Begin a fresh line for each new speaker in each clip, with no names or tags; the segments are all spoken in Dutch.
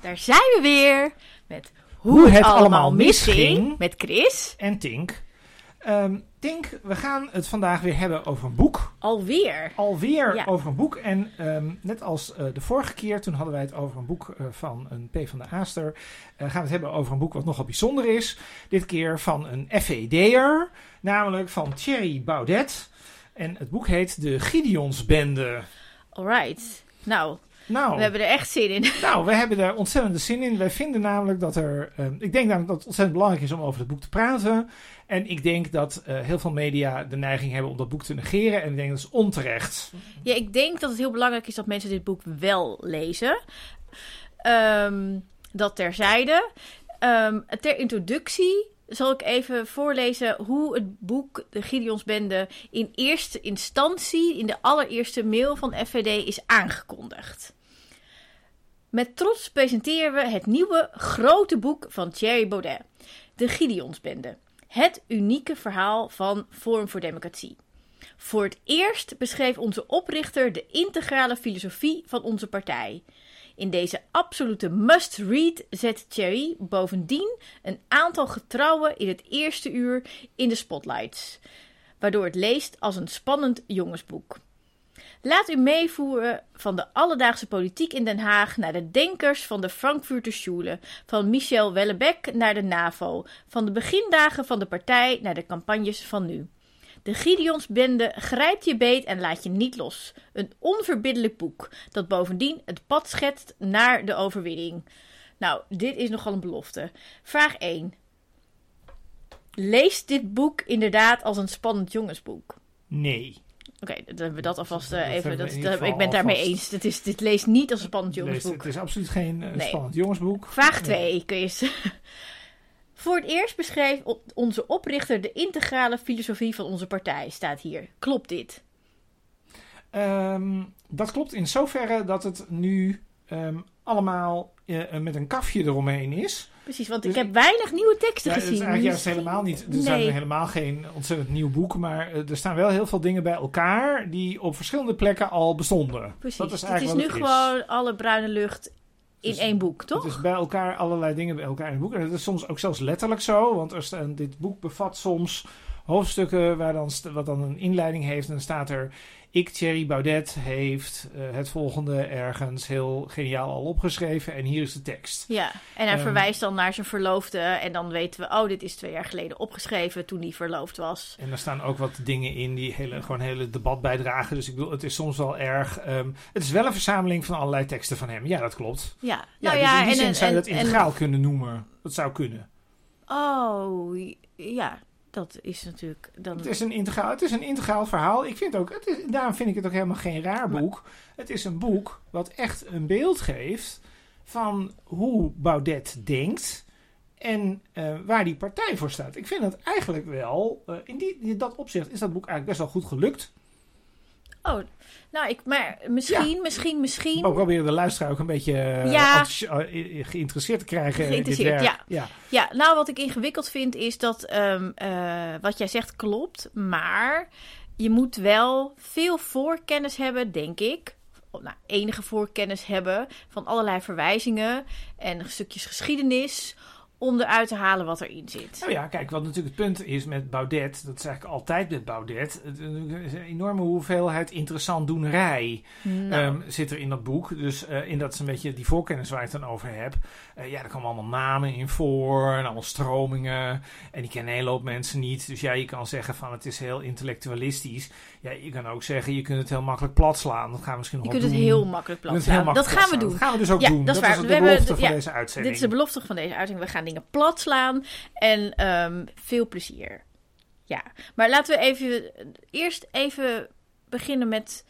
daar zijn we weer met Hoe,
Hoe
het,
het
allemaal misging met Chris.
En Tink. Ehm, Tink, we gaan het vandaag weer hebben over een boek.
Alweer.
Alweer
Ja.
over een boek. En ehm, net als eh, de vorige keer, toen hadden wij het over een boek eh, van een P van de Aaster. eh, gaan we het hebben over een boek wat nogal bijzonder is. Dit keer van een FVD'er, namelijk van Thierry Baudet. En het boek heet De Gideonsbende.
Alright. Nou,
Nou,
we hebben er echt zin in.
nou, we hebben er ontzettende zin in. Wij vinden namelijk dat er. ehm, ik denk namelijk dat het ontzettend belangrijk is om over het boek te praten. En ik denk dat eh, heel veel media de neiging hebben om dat boek te negeren. En ik denk dat is onterecht.
Ja, ik denk dat het heel belangrijk is dat mensen dit boek wel lezen. Ehm, dat terzijde. Ehm, ter introductie zal ik even voorlezen hoe het boek De Gideonsbende in eerste instantie, in de allereerste mail van FVD, is aangekondigd. Met trots presenteren we het nieuwe grote boek van Thierry Baudet, De Gideonsbende. Het unieke verhaal van Forum voor Democratie. Voor het eerst beschreef onze oprichter de integrale filosofie van onze partij. In deze absolute must-read zet Thierry bovendien een aantal getrouwen in het eerste uur in de spotlights, waardoor het leest als een spannend jongensboek. Laat u meevoeren van de alledaagse politiek in Den Haag naar de denkers van de Frankfurter Schule, van Michel Wellebec naar de NAVO, van de begindagen van de partij naar de campagnes van nu. De Gideonsbende grijpt je beet en laat je niet los. Een onverbiddelijk boek dat bovendien het pad schetst naar de overwinning. Nou, dit is nogal een belofte. Vraag 1. Leest dit boek inderdaad als een spannend jongensboek?
Nee.
Oké, dan hebben we dat alvast eh, even. Dat, ik ben het daarmee eens. Is, dit leest niet als een spannend jongensboek.
Het is absoluut geen eh,
Nee.
spannend jongensboek.
Vraag 2, Chris. Voor het eerst beschreef onze oprichter de integrale filosofie van onze partij, staat hier. Klopt dit?
Ehm, dat klopt in zoverre dat het nu ehm, allemaal eh, met een kafje eromheen is.
Precies, want
Dus
ik heb weinig nieuwe teksten
Ja, het is
gezien.
eigenlijk juist
Misschien-
helemaal niet. Het
Nee.
eigenlijk helemaal geen ontzettend nieuw boek. Maar eh, er staan wel heel veel dingen bij elkaar die op verschillende plekken al bestonden.
Precies,
Dat is
het is nu
het
gewoon alle bruine lucht in
Dus
één boek, toch?
Het is bij elkaar allerlei dingen bij elkaar in het boek. En dat is soms ook zelfs letterlijk zo. Want er staan, dit boek bevat soms hoofdstukken waar dan, wat dan een inleiding heeft. En dan staat er... Ik, Thierry Baudet, heeft eh, het volgende ergens heel geniaal al opgeschreven. En hier is de tekst.
Ja, en hij
Ehm,
verwijst dan naar zijn verloofde. En dan weten we, oh, dit is twee jaar geleden opgeschreven toen hij verloofd was.
En er staan ook wat dingen in die hele, gewoon hele debat bijdragen. Dus ik bedoel, het is soms wel erg... ehm, het is wel een verzameling van allerlei teksten van hem. Ja, dat klopt.
Ja,
Ja,
nou
dus
ja,
in die
en,
zin
en,
zou je dat integraal kunnen noemen. Dat zou kunnen.
Oh, ja, dat is natuurlijk. Dan,
Het is een integraal, het is een integraal verhaal. Ik vind ook, het is, daarom vind ik het ook helemaal geen raar boek. Het is een boek wat echt een beeld geeft van hoe Baudet denkt en eh, waar die partij voor staat. Ik vind dat eigenlijk wel, eh, in, die, in dat opzicht is dat boek eigenlijk best wel goed gelukt.
Oh, nou, ik, maar misschien, misschien, misschien.
We proberen de luisteraar ook een beetje eh,
Ja.
eh, geïnteresseerd te krijgen. dit
Geïnteresseerd, ja.
ja.
Ja, nou, wat ik ingewikkeld vind is dat ehm, eh, wat jij zegt klopt, maar je moet wel veel voorkennis hebben, denk ik. Nou, enige voorkennis hebben van allerlei verwijzingen en stukjes geschiedenis om eruit te halen wat erin zit.
Nou ja, kijk, wat natuurlijk het punt is met Baudet, dat is eigenlijk altijd met Baudet, het is een enorme hoeveelheid interessant doenerij
Nou,
ehm, zit er in dat boek. Dus eh, in dat is een beetje die voorkennis waar ik het dan over heb. Eh, ja, er komen allemaal namen in voor en allemaal stromingen. En die kennen een hele hoop mensen niet. Dus ja, je kan zeggen van het is heel intellectualistisch. Ja, je kan ook zeggen je kunt het heel makkelijk plat slaan. Dat gaan we misschien nog
je
wel
kunt het
doen.
heel makkelijk
Je
plat
heel.
Dat gaan we doen.
Dat gaan we dus ook
Ja,
doen.
dat is
Dat,
waar. We
de
hebben-
belofte van
ja,
deze uitzending.
Dit is de belofte van deze uitzending. We gaan dingen plat slaan. En ehm, veel plezier. Ja, maar laten we even eerst even beginnen met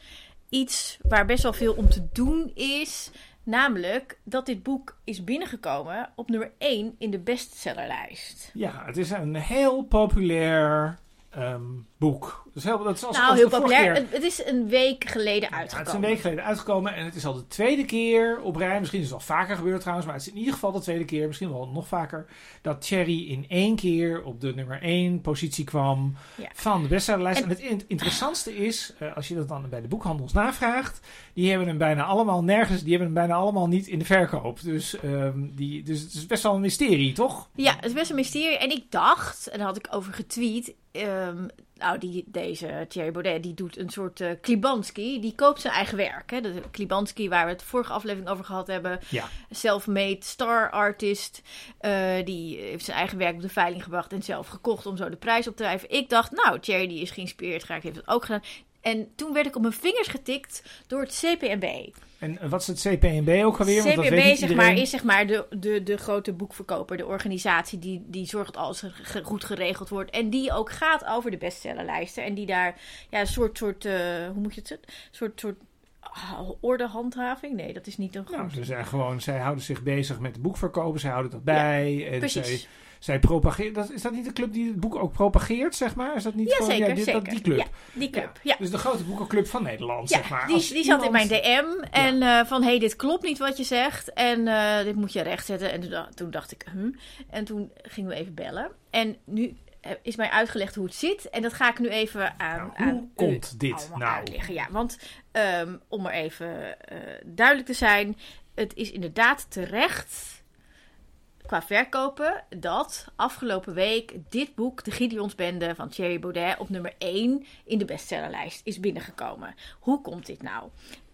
iets waar best wel veel om te doen is. Namelijk dat dit boek is binnengekomen op nummer 1 in de bestsellerlijst.
Ja, het is een heel populair ehm, boek. Dus heel, dat is als,
nou,
als
heel
de vorige
populair.
keer-
Het, het is een week geleden
Ja,
uitgekomen.
het is een week geleden uitgekomen en het is al de tweede keer op rij. Misschien is het al vaker gebeurd trouwens, maar het is in ieder geval de tweede keer, misschien wel nog vaker, dat Cherry in één keer op de nummer 1 positie kwam
Ja.
van de bestsellerlijst. En,
En-
het in- interessantste is, eh, als je dat dan bij de boekhandels navraagt, die hebben hem bijna allemaal nergens, die hebben hem bijna allemaal niet in de verkoop. Dus, ehm, die, dus het is best wel een mysterie, toch?
Ja, het is best een mysterie. En ik dacht, en daar had ik over getweet. Ehm, nou, die, deze Thierry Baudet, die doet een soort eh Klibanski. Die koopt zijn eigen werk. Hè? De Klibanski, waar we het vorige aflevering over gehad hebben.
Ja.
Self-made star artist. eh, die heeft zijn eigen werk op de veiling gebracht en zelf gekocht om zo de prijs op te drijven. Ik dacht, nou, Thierry die is geïnspireerd geraakt, heeft het ook gedaan. En toen werd ik op mijn vingers getikt door het CPNB.
En wat is het CPNB ook alweer? Want dat weet
zeg maar, is zeg maar de, de, de grote boekverkoper, de organisatie die, die zorgt dat alles ge- goed geregeld wordt. En die ook gaat over de bestsellerlijsten. En die daar ja, een soort, soort eh, hoe moet je het zeggen? Soort, soort ah, ordehandhaving? Nee, dat is niet een goed.
Nou, ze zijn gewoon, zij houden zich bezig met de boekverkopen, zij houden dat bij. en
precies.
zij, zij propageren. Dat, is dat niet de club die het boek ook propageert, zeg maar? Is dat niet
Ja, zeker,
dit-
zeker.
Dat, die club?
Ja, die club, ja.
Dus de grote boekenclub van Nederland,
Ja,
zeg maar.
die,
Als
die zat in mijn DM en eh, van, hey, dit klopt niet wat je zegt en eh, dit moet je rechtzetten. En toen, da- toen dacht ik, hm. En toen gingen we even bellen. En nu eh, is mij uitgelegd hoe het zit en dat ga ik nu even aan,
Nou,
aan
hoe
u
komt dit nou?
uitleggen. Ja, want ehm, om maar even duidelijk te zijn, het is inderdaad terecht qua verkopen dat afgelopen week dit boek, De Gideonsbende van Thierry Baudet, op nummer 1 in de bestsellerlijst is binnengekomen. Hoe komt dit nou?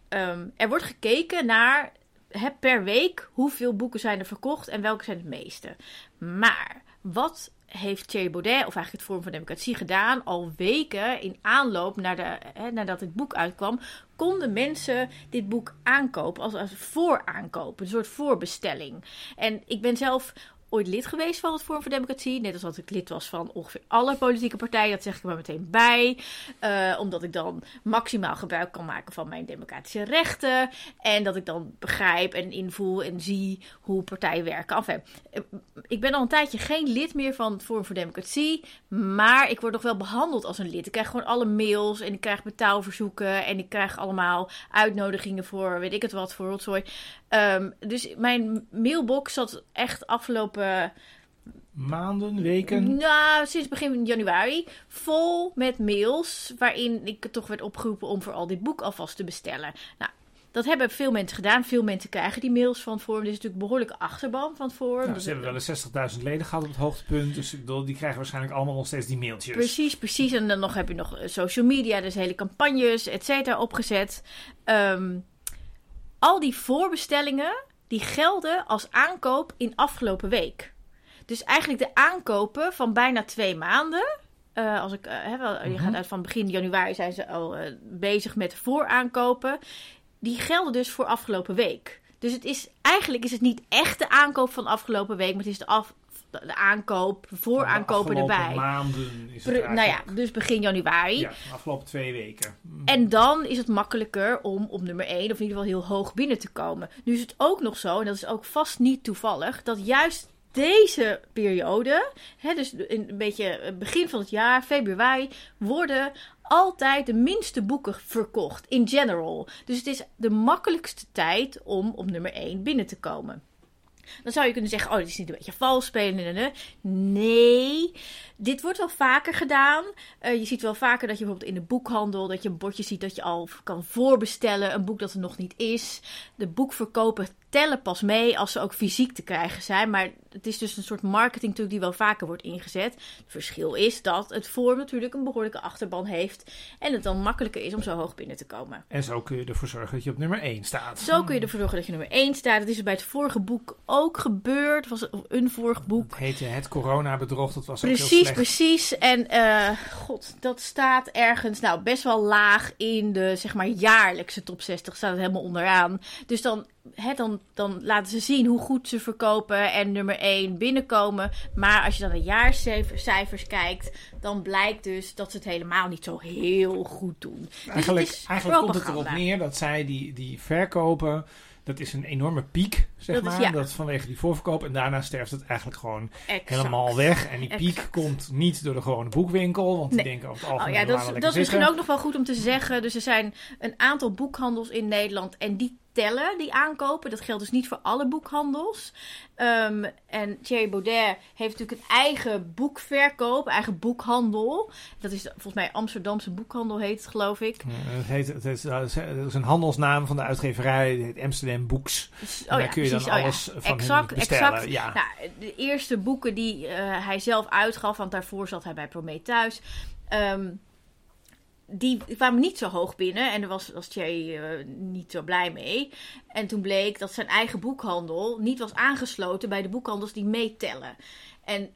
Ehm, er wordt gekeken naar per week hoeveel boeken zijn er verkocht en welke zijn het meeste. Maar wat heeft Thierry Baudet, of eigenlijk het Forum voor Democratie, gedaan al weken in aanloop naar de, hè, nadat het boek uitkwam, konden mensen dit boek aankopen als, als vooraankoop, een soort voorbestelling. En ik ben zelf ooit lid geweest van het Forum voor Democratie. Net als dat ik lid was van ongeveer alle politieke partijen. Dat zeg ik maar meteen bij. Eh, omdat ik dan maximaal gebruik kan maken van mijn democratische rechten. En dat ik dan begrijp en invoel en zie hoe partijen werken. Enfin, eh, ik ben al een tijdje geen lid meer van het Forum voor Democratie. Maar ik word nog wel behandeld als een lid. Ik krijg gewoon alle mails en ik krijg betaalverzoeken. En ik krijg allemaal uitnodigingen voor weet ik het wat voor rotzooi. Ehm, dus mijn mailbox zat echt afgelopen
Maanden, weken.
nou, sinds begin januari vol met mails waarin ik toch werd opgeroepen om vooral dit boek alvast te bestellen. Nou, dat hebben veel mensen gedaan. Veel mensen krijgen die mails van forum. Dit is natuurlijk een behoorlijke achterban van forum.
Nou,
Dus
ze hebben wel eens 60.000 leden gehad op het hoogtepunt. Dus ik bedoel, die krijgen waarschijnlijk allemaal nog steeds die mailtjes.
Precies, precies. En dan nog heb je nog eh, social media, dus hele campagnes, et cetera, opgezet. Ehm, al die voorbestellingen, die gelden als aankoop in afgelopen week. Dus eigenlijk de aankopen van bijna twee maanden. eh, als ik, eh, wel, Je
Mhm.
gaat uit van begin januari zijn ze al eh, bezig met vooraankopen. Die gelden dus voor afgelopen week. Dus het is, eigenlijk is het niet echt de aankoop van afgelopen week, maar het is de, af, de aankoop, vooraankopen
De
erbij.
maanden is het
Pre- nou ja, dus begin januari.
Ja, de afgelopen twee weken. Mm.
En dan is het makkelijker om op nummer 1, of in ieder geval heel hoog binnen te komen. Nu is het ook nog zo, en dat is ook vast niet toevallig, dat juist deze periode, hè, dus een beetje het begin van het jaar, februari, worden altijd de minste boeken verkocht in general. Dus het is de makkelijkste tijd om op nummer 1 binnen te komen. Dan zou je kunnen zeggen, oh, dit is niet een beetje vals spelen. Nee, dit wordt wel vaker gedaan. Eh, je ziet wel vaker dat je bijvoorbeeld in de boekhandel... dat je een bordje ziet dat je al kan voorbestellen. Een boek dat er nog niet is. De boekverkopen tellen pas mee als ze ook fysiek te krijgen zijn. Maar het is dus een soort marketing natuurlijk die wel vaker wordt ingezet. Het verschil is dat het Forum natuurlijk een behoorlijke achterban heeft. En het dan makkelijker is om zo hoog binnen te komen.
En zo kun je ervoor zorgen dat je op nummer 1 staat.
Zo kun je ervoor zorgen dat je nummer 1 staat. Dat is bij het vorige boek ook gebeurd. Het was een vorig boek.
Het heette Het Corona-bedrog. Dat was ook heel
Precies,
slecht.
precies. En eh, god, dat staat ergens, nou best wel laag in de zeg maar jaarlijkse top 60. Staat het helemaal onderaan. Dus dan, hè, dan, dan laten ze zien hoe goed ze verkopen en nummer 1 binnenkomen. Maar als je dan de jaarcijfers kijkt, dan blijkt dus dat ze het helemaal niet zo heel goed doen. Dus
Eigenlijk,
het
eigenlijk komt het erop neer dat zij die, die verkopen... Dat is een enorme piek zeg
Dat is- ja.
Dat vanwege die voorverkoop. En daarna sterft het eigenlijk gewoon
Exact.
helemaal weg. En die piek komt niet door de gewone boekwinkel. Want die denken over het
Oh
algemeen...
ja,
laten
dat, is- dat is misschien ook nog wel goed om te zeggen. Dus er zijn een aantal boekhandels in Nederland en die tellen die aankopen. Dat geldt dus niet voor alle boekhandels. Ehm, en Thierry Baudet heeft natuurlijk een eigen boekverkoop, eigen boekhandel. Dat is volgens mij Amsterdamse boekhandel heet het, geloof ik.
Ja, Het, heet, het, is, het is een handelsnaam van de uitgeverij. Het heet Amsterdam Books.
Dus-
En daar kun je dan
precies. Oh ja.
alles van
Exact, exact.
Ja.
Nou, de eerste boeken die eh, hij zelf uitgaf, want daarvoor zat hij bij Prometheus. ehm, die kwamen niet zo hoog binnen en daar was, was Thierry eh, niet zo blij mee. En toen bleek dat zijn eigen boekhandel niet was aangesloten bij de boekhandels die meetellen. En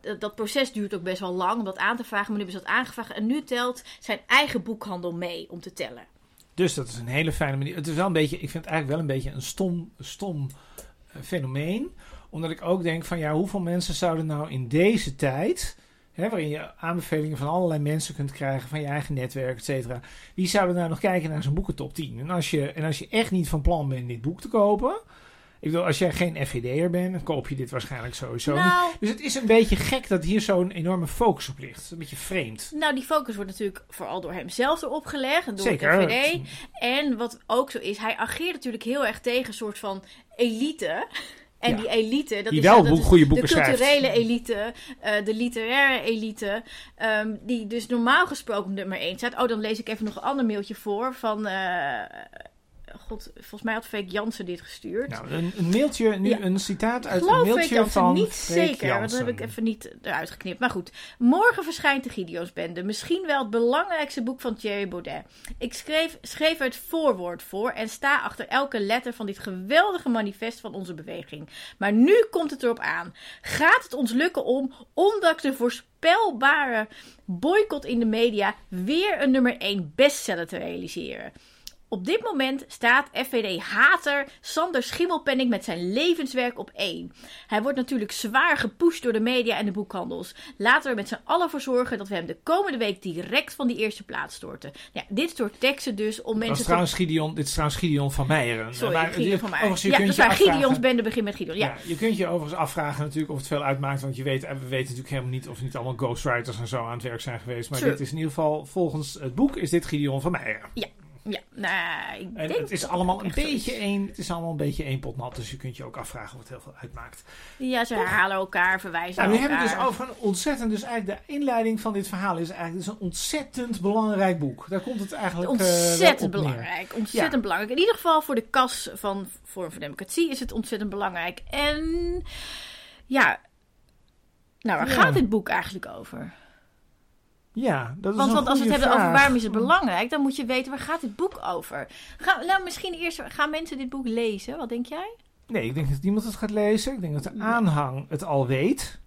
dat- dat proces duurt ook best wel lang om dat aan te vragen. Maar nu hebben ze dat aangevraagd. En nu telt zijn eigen boekhandel mee om te tellen.
Dus dat is een hele fijne manier. Het is wel een beetje, ik vind het eigenlijk wel een beetje een stom, stom eh, fenomeen. Omdat ik ook denk van ja, hoeveel mensen zouden nou in deze tijd, hè, waarin je aanbevelingen van allerlei mensen kunt krijgen, van je eigen netwerk, et cetera. Wie zouden nou nog kijken naar zo'n boekentop 10? En als, je, en als je echt niet van plan bent dit boek te kopen. Ik bedoel, als jij geen FVD'er bent, dan koop je dit waarschijnlijk sowieso niet.
Nou,
Dus het is een beetje gek dat hier zo'n enorme focus op ligt. Een beetje vreemd.
nou, die focus wordt natuurlijk vooral door hemzelf erop gelegd. Door
Zeker.
de VVD. En wat ook zo is, hij ageert natuurlijk heel erg tegen een soort van elite. En
Ja.
die elite, dat
Die
is,
wel
dat
boek-
is
goede
de
boeken schrijft.
culturele elite, eh, de literaire elite, ehm, die dus normaal gesproken op nummer 1 staat. Oh, dan lees ik even nog een ander mailtje voor van, eh, god, volgens mij had Fake Jansen dit gestuurd.
Nou, een, een mailtje, nu
Ja.
een citaat uit
Geloof
een
ik
mailtje van
niet
Freek
zeker, want dat heb ik even niet eruit geknipt. Maar goed, morgen verschijnt de Gideonsbende. Misschien wel het belangrijkste boek van Thierry Baudet. Ik schreef, schreef er het voorwoord voor en sta achter elke letter van dit geweldige manifest van onze beweging. Maar nu komt het erop aan. Gaat het ons lukken om, ondanks de voorspelbare boycott in de media, weer een nummer 1 bestseller te realiseren? Op dit moment staat FVD-hater Sander Schimmelpenning met zijn levenswerk op één. Hij wordt natuurlijk zwaar gepusht door de media en de boekhandels. Laten we er met z'n allen voor zorgen dat we hem de komende week direct van die eerste plaats storten. Ja, dit soort teksten dus om mensen te...
trouwens Gideon, dit is trouwens Gideon van Meijeren.
Sorry,
Maar
Gideon van
je
Ja, dat is waar. Gideons bende begint met Gideon. Ja,
Ja, je kunt je overigens afvragen natuurlijk of het veel uitmaakt. Want je weet, en we weten natuurlijk helemaal niet of niet allemaal ghostwriters en zo aan het werk zijn geweest. Maar
True.
dit is in ieder geval, volgens het boek, is dit Gideon van Meijeren.
ja nou, ik
En
denk
het is allemaal
het
een
is.
beetje één, het is allemaal een beetje één pot nat. Dus je kunt je ook afvragen of het heel veel uitmaakt.
Ja, ze herhalen elkaar, verwijzen
Nou,
naar
hebben we
elkaar.
dus over een ontzettend, dus eigenlijk de inleiding van dit verhaal is eigenlijk dus een ontzettend belangrijk boek. Daar komt het eigenlijk eh,
Ontzettend
op
belangrijk. Ontzettend belangrijk. In ieder geval voor de kas van Forum voor Democratie is het ontzettend belangrijk. En ja, nou, waar
Ja.
gaat dit boek eigenlijk over?
Ja, dat is
Want, als we het hebben over waarom is het belangrijk, dan moet je weten waar gaat dit boek over. Gaan, nou, misschien eerst gaan mensen dit boek lezen. Wat denk jij?
Nee, ik denk dat niemand het gaat lezen. Ik denk dat de aanhang het al weet.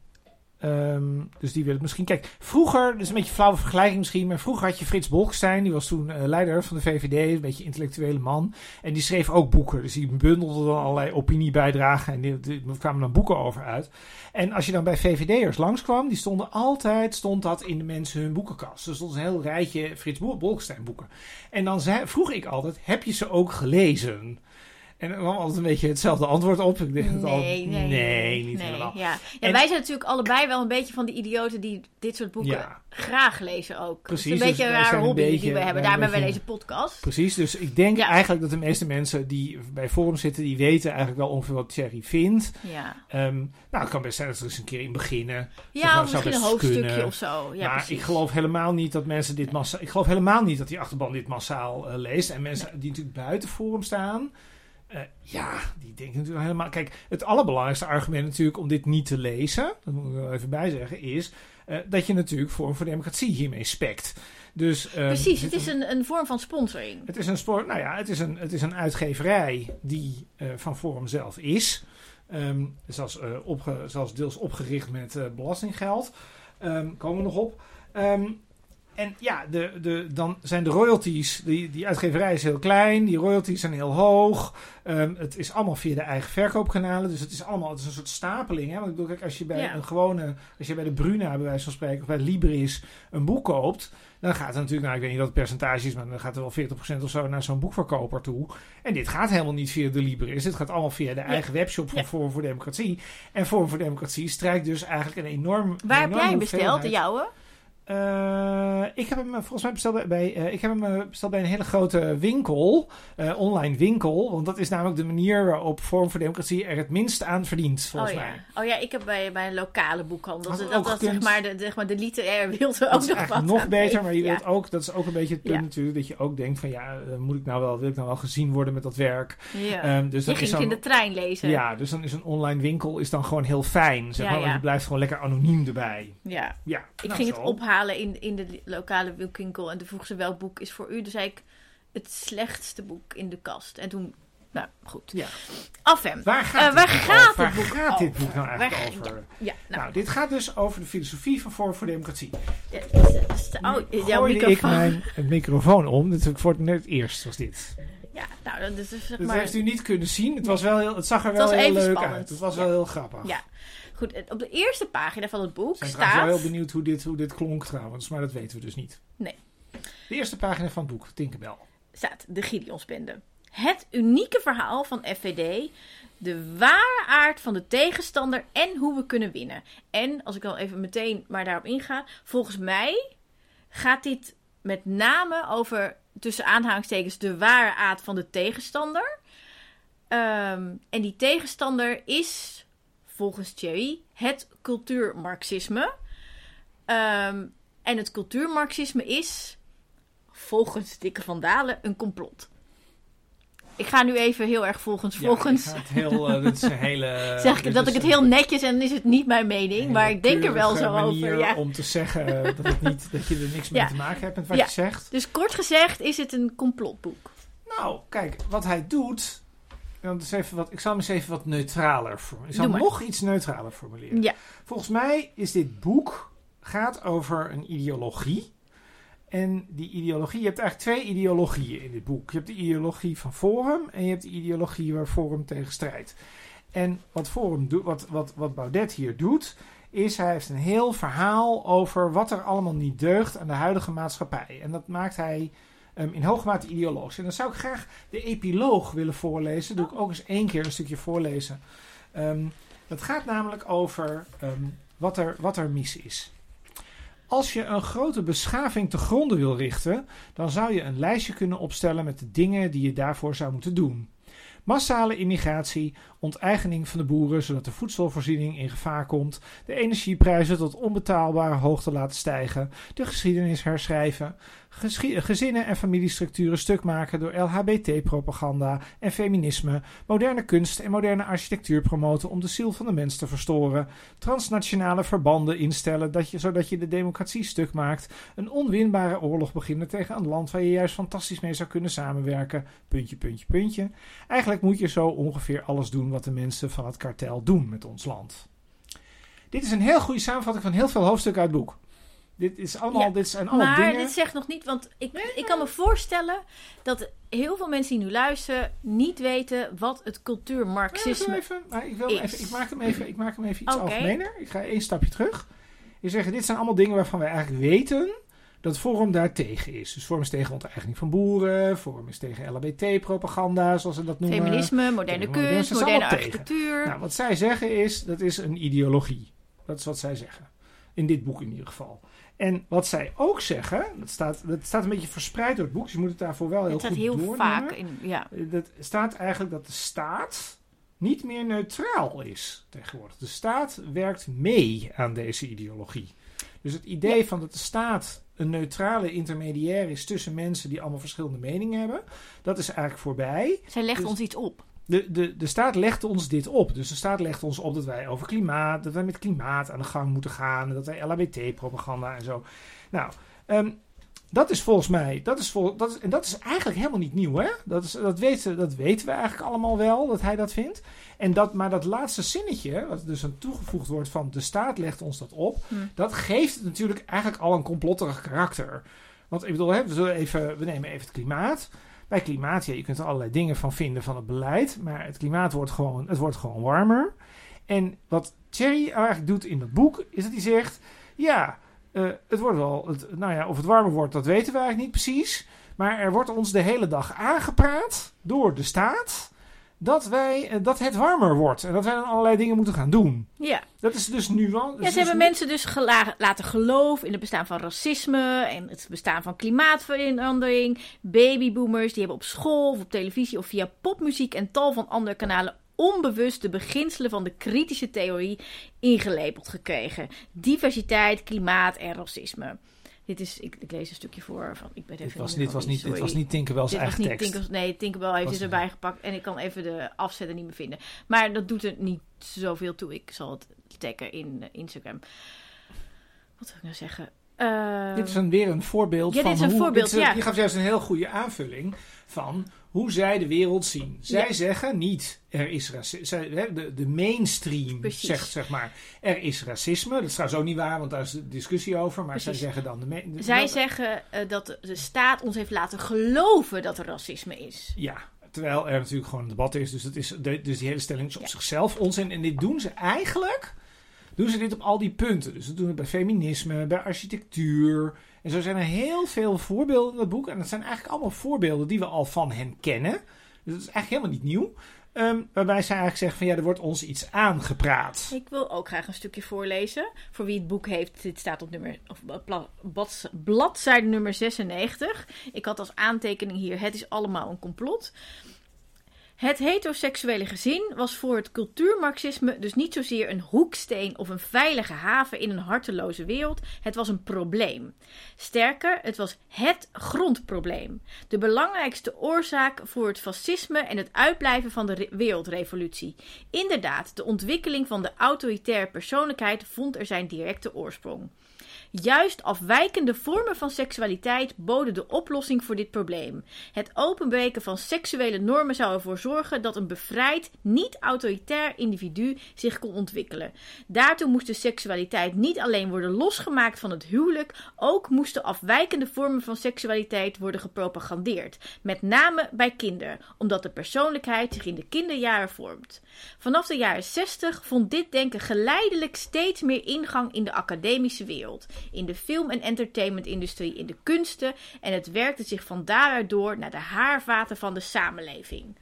Ehm, dus die wil het misschien... Kijk, vroeger, dus een beetje een flauwe vergelijking misschien... maar vroeger had je Frits Bolkestein. Die was toen eh, leider van de VVD. Een beetje intellectuele man. En die schreef ook boeken. Dus die bundelde dan allerlei opiniebijdragen. En die, er kwamen dan boeken over uit. En als je dan bij VVD'ers langskwam... die stonden altijd, stond dat in de mensen hun boekenkast. Dus stond een heel rijtje Frits Bol- Bolkestein boeken. En dan zei, vroeg ik altijd, heb je ze ook gelezen? En er kwam altijd een beetje hetzelfde antwoord op. Ik denk het al,
Nee, nee,
nee, niet
nee,
helemaal.
Ja. Ja,
En-
wij zijn natuurlijk allebei wel een beetje van die idioten die dit soort boeken
Ja.
graag lezen ook.
Precies,
een beetje
dus
een
wij
rare
een
hobby
beetje-
die we hebben. Daarom hebben
een
wij deze podcast.
Precies, dus ik denk
Ja.
eigenlijk dat de meeste mensen die bij Forum zitten, die weten eigenlijk wel ongeveer wat Thierry vindt.
Ja,
Ehm, nou, het kan best zijn dat ze er eens een keer in beginnen.
Ja of misschien een hoofdstukje
kunnen.
of zo. Ja,
maar
precies.
ik geloof helemaal niet dat mensen dit massaal... Ik geloof helemaal niet dat die achterban dit massaal eh, leest. En mensen die natuurlijk buiten Forum staan... eh, ja, die denken natuurlijk helemaal... Kijk, het allerbelangrijkste argument natuurlijk om dit niet te lezen... dat moet ik wel even bij zeggen, is... eh, dat je natuurlijk Forum voor Democratie hiermee spekt. Dus, ehm,
Precies, het is een, een vorm van sponsoring.
het is een sport, nou ja, het is een, het is een uitgeverij die eh, van Forum zelf is. Ehm zelfs, opge, zelfs deels opgericht met belastinggeld. Ehm komen we nog op. En ja, de, de, dan zijn de royalties, die, die uitgeverij is heel klein, die royalties zijn heel hoog. Ehm, het is allemaal via de eigen verkoopkanalen, dus het is allemaal het is een soort stapeling. Hè? Want ik bedoel, kijk, als je bij
Ja.
een gewone, als je bij de Bruna bij wijze van spreken, of bij Libris een boek koopt, dan gaat het natuurlijk, nou ik weet niet wat het percentage is, maar dan gaat er wel 40% of zo naar zo'n boekverkoper toe. En dit gaat helemaal niet via de Libris, dit gaat allemaal via de eigen webshop van
Ja.
Forum voor Democratie. En Forum voor Democratie strijkt dus eigenlijk een enorm...
Waar heb
enorme
jij besteld, de jouwe?
Eh, ik heb hem volgens mij besteld bij, eh, ik heb hem eh, besteld bij een hele grote winkel, online winkel. Want dat is namelijk de manier waarop Forum voor Democratie er het minst aan verdient, volgens
oh,
mij.
ja. oh ja, ik heb bij, bij een lokale boekhandel. Dat, dat, dat zeg maar de, zeg maar de literaire wereld ook
Dat is
nog wat
nog beter,
heeft.
maar je
Ja.
wilt ook, dat is ook een beetje het punt
Ja.
natuurlijk, dat je ook denkt van ja, moet ik nou wel, wil ik nou wel gezien worden met dat werk?
Ja.
Ehm, dus
je
dan
ging
is
in de trein lezen.
ja, dus dan is een online winkel is dan gewoon heel fijn, zeg maar, want je blijft gewoon lekker anoniem erbij.
Ja.
Ja,
Ik
nou,
ging het
zo.
Ophalen in, in de lokale winkel en toen vroeg ze welk boek is voor u. Toen zei ik het slechtste boek in de kast. En toen, nou goed.
Ja.
Af hem.
Waar gaat,
Eh,
dit
waar
boek
gaat
over?
het boek
gaat dit boek nou eigenlijk
Waar-
over?
Ja, nou.
Nou, dit gaat dus over de filosofie van Forum voor Democratie.
ja, is- is- oh, jouw
Gooide ik
microfoon.
mijn microfoon om. Dit voor het net eerst was dit.
Ja, nou, dat is dus zeg
Dat
maar...
heeft u niet kunnen zien. Het, was wel heel, het zag er
Het
wel heel leuk
spannend.
uit. Het was wel heel grappig.
Ja. Goed, op de eerste pagina van het boek
Ik ben wel
staat...
heel benieuwd hoe dit, hoe dit klonk trouwens. Maar dat weten we dus niet.
Nee.
De eerste pagina van het boek, Tinkerbell.
staat de Gideonsbende. Het unieke verhaal van FVD, de ware aard van de tegenstander en hoe we kunnen winnen. En als ik dan even meteen maar daarop inga, volgens mij gaat dit met name over tussen aanhalingstekens de ware aard van de tegenstander. Ehm, en die tegenstander is volgens Thierry het cultuurmarxisme. Ehm, en het cultuurmarxisme is volgens Dikke van Dalen een complot. Ik ga nu even heel erg volgens volgens.
Ja, het heel, eh, dit is een hele...
zeg ik dat
is
ik het heel netjes en dan is het niet mijn mening, maar ik denk er wel zo over. Ja.
om te zeggen eh, dat, het niet, dat je er niks mee te maken hebt met wat
Ja.
je zegt.
Dus kort gezegd is het een complotboek.
Nou, kijk, wat hij doet... Dan even wat, ik zal hem eens even wat neutraler formuleren. Ik zal hem nog iets neutraler formuleren.
Ja,
Volgens mij is dit boek gaat over een ideologie. En die ideologie, je hebt eigenlijk twee ideologieën in dit boek. Je hebt de ideologie van Forum en je hebt de ideologie waar Forum tegen strijdt. En wat Forum doet, wat, wat, wat Baudet hier doet, is hij heeft een heel verhaal over wat er allemaal niet deugt aan de huidige maatschappij. En dat maakt hij ehm, in hoge mate ideologisch. En dan zou ik graag de epiloog willen voorlezen. Doe ik ook eens één keer een stukje voorlezen. Ehm, dat gaat namelijk over ehm, wat, er, wat er mis is. Als je een grote beschaving te gronden wil richten, dan zou je een lijstje kunnen opstellen met de dingen die je daarvoor zou moeten doen. Massale immigratie, onteigening van de boeren zodat de voedselvoorziening in gevaar komt, de energieprijzen tot onbetaalbare hoogte laten stijgen, de geschiedenis herschrijven, gezinnen en familiestructuren stuk maken door LHBT-propaganda en feminisme, moderne kunst en moderne architectuur promoten om de ziel van de mens te verstoren, transnationale verbanden instellen dat je, zodat je de democratie stuk maakt, een onwinbare oorlog beginnen tegen een land waar je juist fantastisch mee zou kunnen samenwerken, puntje, puntje, puntje. Eigenlijk moet je zo ongeveer alles doen wat de mensen van het kartel doen met ons land. Dit is een heel goede samenvatting van heel veel hoofdstukken uit het boek. Dit, is allemaal,
Ja,
dit zijn allemaal
maar
dingen...
dit zegt nog niet, want ik, ik kan me voorstellen dat heel veel mensen die nu luisteren niet weten wat het cultuurmarxisme
zo even, maar ik, wil
is.
even, ik, maak hem even, ik maak hem even iets
Oké.
algemener. Ik ga één stapje terug. Je zegt, dit zijn allemaal dingen waarvan wij eigenlijk weten dat Forum daar tegen is. Dus Forum is tegen onteigening van boeren. Forum is tegen LHBT-propaganda, zoals ze dat noemen.
Feminisme, moderne
Moderne-
kunst, moderne
tegen.
architectuur.
Nou, wat zij zeggen is, dat is een ideologie. Dat is wat zij zeggen. In dit boek in ieder geval. En wat zij ook zeggen, dat staat, dat staat een beetje verspreid door het boek. Dus je moet het daarvoor wel heel
het staat
goed
heel
doornemen.
vaak in. Ja.
Dat staat eigenlijk dat de staat niet meer neutraal is tegenwoordig. De staat werkt mee aan deze ideologie. Dus het idee van dat de staat een neutrale intermediair is tussen mensen die allemaal verschillende meningen hebben, dat is eigenlijk voorbij.
Zij legt
Dus-
ons iets op.
De, de, de staat legt ons dit op. Dus de staat legt ons op dat wij over klimaat, dat wij met klimaat aan de gang moeten gaan, dat wij LHBT-propaganda en zo. Nou, ehm, dat is volgens mij, dat is vol, dat is, en dat is eigenlijk helemaal niet nieuw, hè? Dat, is, dat, weten, dat weten we eigenlijk allemaal wel, dat hij dat vindt. En dat, maar dat laatste zinnetje, wat dus aan toegevoegd wordt van de staat legt ons dat op,
Hm.
dat geeft het natuurlijk eigenlijk al een complotterig karakter. Want ik bedoel, hè, we, zullen even, we nemen even het klimaat. Bij klimaat, ja, je kunt er allerlei dingen van vinden van het beleid, maar het klimaat wordt gewoon, het wordt gewoon warmer. En wat Thierry eigenlijk doet in dat boek, is dat hij zegt, ja, eh, het wordt wel, het, nou ja, of het warmer wordt, dat weten we eigenlijk niet precies. Maar er wordt ons de hele dag aangepraat door de staat dat, wij, eh, dat het warmer wordt. En dat wij dan allerlei dingen moeten gaan doen.
Ja.
Dat is dus nu al.
Ja, ze hebben mensen dus laten geloven in het bestaan van racisme en het bestaan van klimaatverandering. Babyboomers, die hebben op school of op televisie of via popmuziek en tal van andere kanalen onbewust de beginselen van de kritische theorie ingelepeld gekregen. Diversiteit, klimaat en racisme. Dit is, ik, ik lees een stukje voor van, ik ben even
Dit was, dit was niet, dit was niet Tinkerbell's
Dit was
eigen
niet
tekst.
Nee, Tinkerbell heeft
het
erbij gepakt en ik kan even de afzetter niet meer vinden. Maar dat doet er niet zoveel toe. Ik zal het taggen in eh, Instagram. Wat wil ik nou zeggen?
Dit is een, weer een voorbeeld
Ja,
van
dit is een
hoe...
voorbeeld,
dit is-
ja.
Je gaf juist een heel goede aanvulling van hoe zij de wereld zien. Zij
Ja.
zeggen niet, er is racisme. De, de mainstream
Precies.
zegt, zeg maar, er is racisme. Dat is trouwens ook niet waar, want daar is discussie over. Maar
Precies.
zij zeggen dan... De
zij
dat-
zeggen eh, dat de- staat ons heeft laten geloven dat er racisme is.
Ja, terwijl er natuurlijk gewoon een debat is. Dus, dat is de- dus die hele stelling is op
Ja.
zichzelf onzin. En dit doen ze eigenlijk... Doen ze dit op al die punten. Dus ze doen het bij feminisme, bij architectuur. En zo zijn er heel veel voorbeelden in het boek. En dat zijn eigenlijk allemaal voorbeelden die we al van hen kennen. Dus dat is eigenlijk helemaal niet nieuw. Ehm, waarbij zij eigenlijk zeggen van ja, er wordt ons iets aangepraat.
Ik wil ook graag een stukje voorlezen. Voor wie het boek heeft, dit staat op nummer, of blad- bladzijde nummer 96. Ik had als aantekening hier: Het is allemaal een complot. Het heteroseksuele gezin was voor het cultuurmarxisme dus niet zozeer een hoeksteen of een veilige haven in een harteloze wereld. Het was een probleem. Sterker, het was HET grondprobleem. De belangrijkste oorzaak voor het fascisme en het uitblijven van de re- wereldrevolutie. Inderdaad, de ontwikkeling van de autoritaire persoonlijkheid vond er zijn directe oorsprong. Juist afwijkende vormen van seksualiteit boden de oplossing voor dit probleem. Het openbreken van seksuele normen zou ervoor zorgen dat een bevrijd, niet-autoritair individu zich kon ontwikkelen. Daartoe moest de seksualiteit niet alleen worden losgemaakt van het huwelijk, ook moesten afwijkende vormen van seksualiteit worden gepropagandeerd. Met name bij kinderen, omdat de persoonlijkheid zich in de kinderjaren vormt. Vanaf de jaren 60 vond dit denken geleidelijk steeds meer ingang in de academische wereld, in de film- en entertainmentindustrie, in de kunsten en het werkte zich van daaruit door naar de haarvaten van de samenleving.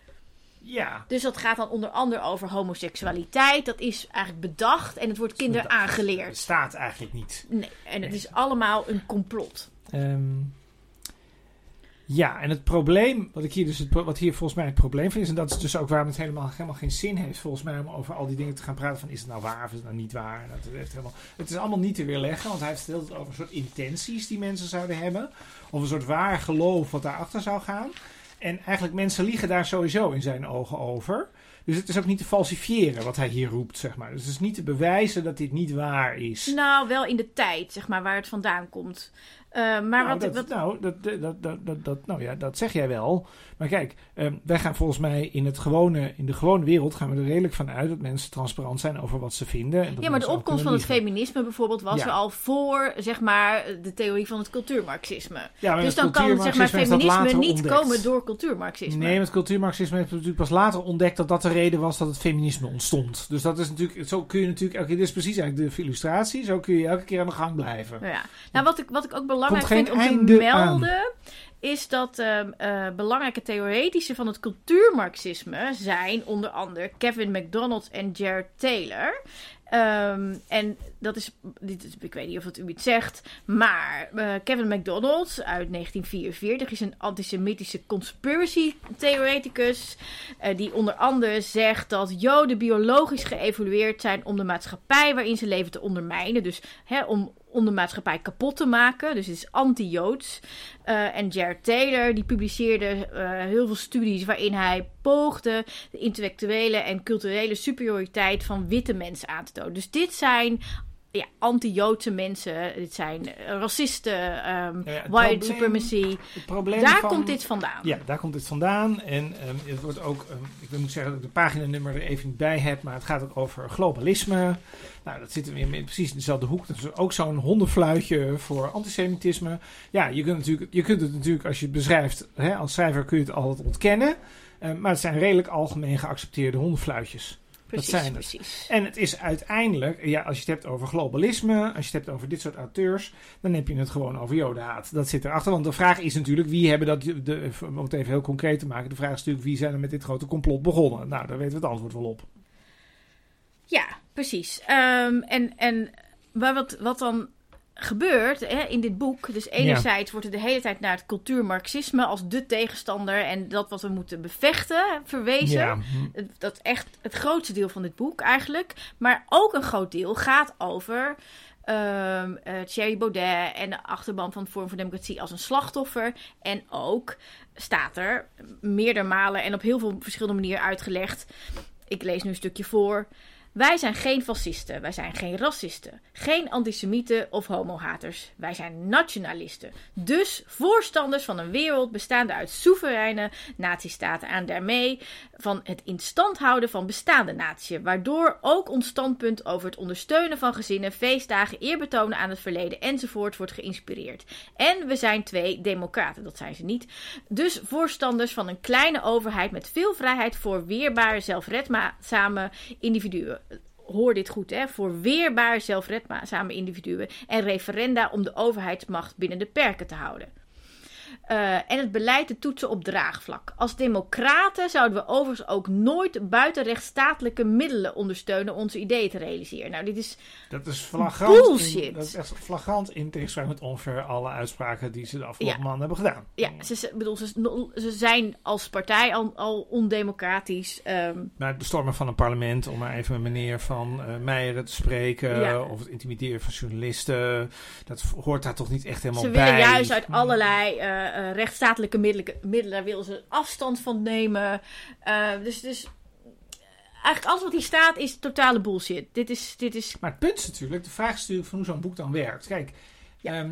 Ja,
Dus dat gaat dan onder andere over homoseksualiteit. Dat is eigenlijk bedacht en het wordt kinderen aangeleerd.
het staat eigenlijk niet.
Nee, en het is allemaal een complot.
Ehm, ja, en het probleem, wat, ik hier dus het, wat hier volgens mij het probleem van is, en dat is dus ook waarom het helemaal, helemaal geen zin heeft, volgens mij, om over al die dingen te gaan praten van is het nou waar of is het nou niet waar. Dat heeft helemaal, het is allemaal niet te weerleggen, want hij heeft het over een soort intenties die mensen zouden hebben, of een soort waar geloof wat daarachter zou gaan. En eigenlijk mensen liegen daar sowieso in zijn ogen over. Dus het is ook niet te falsifiëren wat hij hier roept, zeg maar. Dus het is niet te bewijzen dat dit niet waar is.
Nou, wel in de tijd, zeg maar, waar het vandaan komt. Eh, maar
nou,
wat,
dat,
wat,
nou, dat, dat, dat, dat, nou ja, dat zeg jij wel. Maar kijk, ehm, wij gaan volgens mij in, het gewone, in de gewone wereld gaan we er redelijk van uit dat mensen transparant zijn over wat ze vinden. En
ja, maar de opkomst van het feminisme bijvoorbeeld was
Ja.
er al voor, zeg maar, de theorie van het cultuurmarxisme.
Ja,
Dus
het
dan kan zeg maar, feminisme niet
ontdekt.
komen door cultuurmarxisme.
Nee, met cultuurmarxisme heeft natuurlijk pas later ontdekt dat dat de reden was dat het feminisme ontstond. Dus dat is natuurlijk, zo kun je natuurlijk, elke, dit is precies eigenlijk de illustratie, zo kun je elke keer aan de gang blijven.
Ja. Nou, wat ik, wat ik ook belangrijk
Geen
vind om te
aan.
melden, is dat ehm, eh, belangrijke theoretische van het cultuurmarxisme zijn onder andere Kevin McDonald en Jared Taylor. Ehm, en dat is, dit ik weet niet of het u iets zegt, maar eh, Kevin McDonald uit 1944 is een antisemitische conspiracy theoreticus. eh, die onder andere zegt dat Joden biologisch geëvolueerd zijn om de maatschappij waarin ze leven te ondermijnen. Dus hè, om, om de maatschappij kapot te maken. Dus het is anti-Joods. Eh, en Jared Taylor die publiceerde eh, heel veel studies waarin hij poogde de intellectuele en culturele superioriteit van witte mensen aan te tonen. Dus dit zijn ja, anti-Joodse mensen. Dit zijn eh, racisten, ehm,
Ja, het
white
probleem-
supremacy. Daar
van-
komt dit vandaan.
Ja, daar komt dit vandaan. En ehm, het wordt ook, ehm, ik moet zeggen dat ik de paginanummer er even niet bij heb, maar het gaat ook over globalisme. Nou, dat zit weer in precies in dezelfde hoek. Dat is ook zo'n hondenfluitje voor antisemitisme. Ja, je kunt, natuurlijk, je kunt het natuurlijk, als je het beschrijft, hè, als schrijver kun je het altijd ontkennen. Maar het zijn redelijk algemeen geaccepteerde hondenfluitjes.
Precies,
zijn het.
precies.
En het is uiteindelijk, ja, als je het hebt over globalisme, als je het hebt over dit soort auteurs, dan heb je het gewoon over jodenhaat. Dat zit erachter. Want de vraag is natuurlijk, wie hebben dat, de, om het even heel concreet te maken, de vraag is natuurlijk, wie zijn er met dit grote complot begonnen? Nou, daar weten we het antwoord wel op.
Ja, precies. Ehm, en en maar wat, wat dan gebeurt hè, in dit boek, dus enerzijds wordt er de hele tijd naar het cultuurmarxisme als de tegenstander en dat wat we moeten bevechten verwezen.
Ja, hm.
Dat is echt het grootste deel van dit boek eigenlijk. Maar ook een groot deel gaat over ehm eh, Thierry Baudet en de achterban van Vorm voor Democratie als een slachtoffer. En ook staat er meerdere malen en op heel veel verschillende manieren uitgelegd. Ik lees nu een stukje voor. Wij zijn geen fascisten, wij zijn geen racisten, geen antisemieten of homohaters. Wij zijn nationalisten. Dus voorstanders van een wereld bestaande uit soevereine natiestaten en daarmee van het in houden van bestaande naties, waardoor ook ons standpunt over het ondersteunen van gezinnen, feestdagen, eerbetonen aan het verleden enzovoort wordt geïnspireerd. En we zijn twee democraten, dat zijn ze niet. Dus voorstanders van een kleine overheid met veel vrijheid voor weerbare, zelfredzame individuen. Hoor dit goed, hè? Voor weerbare, zelfredzame individuen. En referenda om de overheidsmacht binnen de perken te houden. Eh, en het beleid te toetsen op draagvlak. Als democraten zouden we overigens ook nooit buiten rechtsstatelijke middelen ondersteunen onze ideeën te realiseren. Nou, dit is
dat is flagrant. In,
Bullshit.
dat is echt flagrant in tegenstelling met ongeveer alle uitspraken die ze de afgelopen
Ja.
maanden hebben gedaan.
Ja, ze, ze- bedoel, ze, ze zijn als partij al, al ondemocratisch.
Maar het bestormen van een parlement, om maar even met meneer Van eh Meijeren te spreken,
Ja.
of het intimideren van journalisten, dat hoort daar toch niet echt helemaal
ze
bij.
willen juist uit allerlei eh, eh, rechtsstatelijke middelen, middelen daar willen ze afstand van nemen. Eh, dus, dus eigenlijk alles wat hier staat is totale bullshit. Dit is, dit is
Maar het punt is natuurlijk, de vraag is natuurlijk van hoe zo'n boek dan werkt. Kijk,
Ja.
ehm,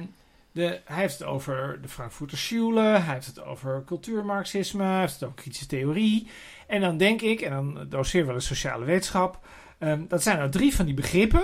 de, hij heeft het over de Frankfurter Schule, hij heeft het over cultuurmarxisme, hij heeft het over kritische theorie. En dan denk ik, en dan doseer wel eens sociale wetenschap, ehm, dat zijn nou drie van die begrippen.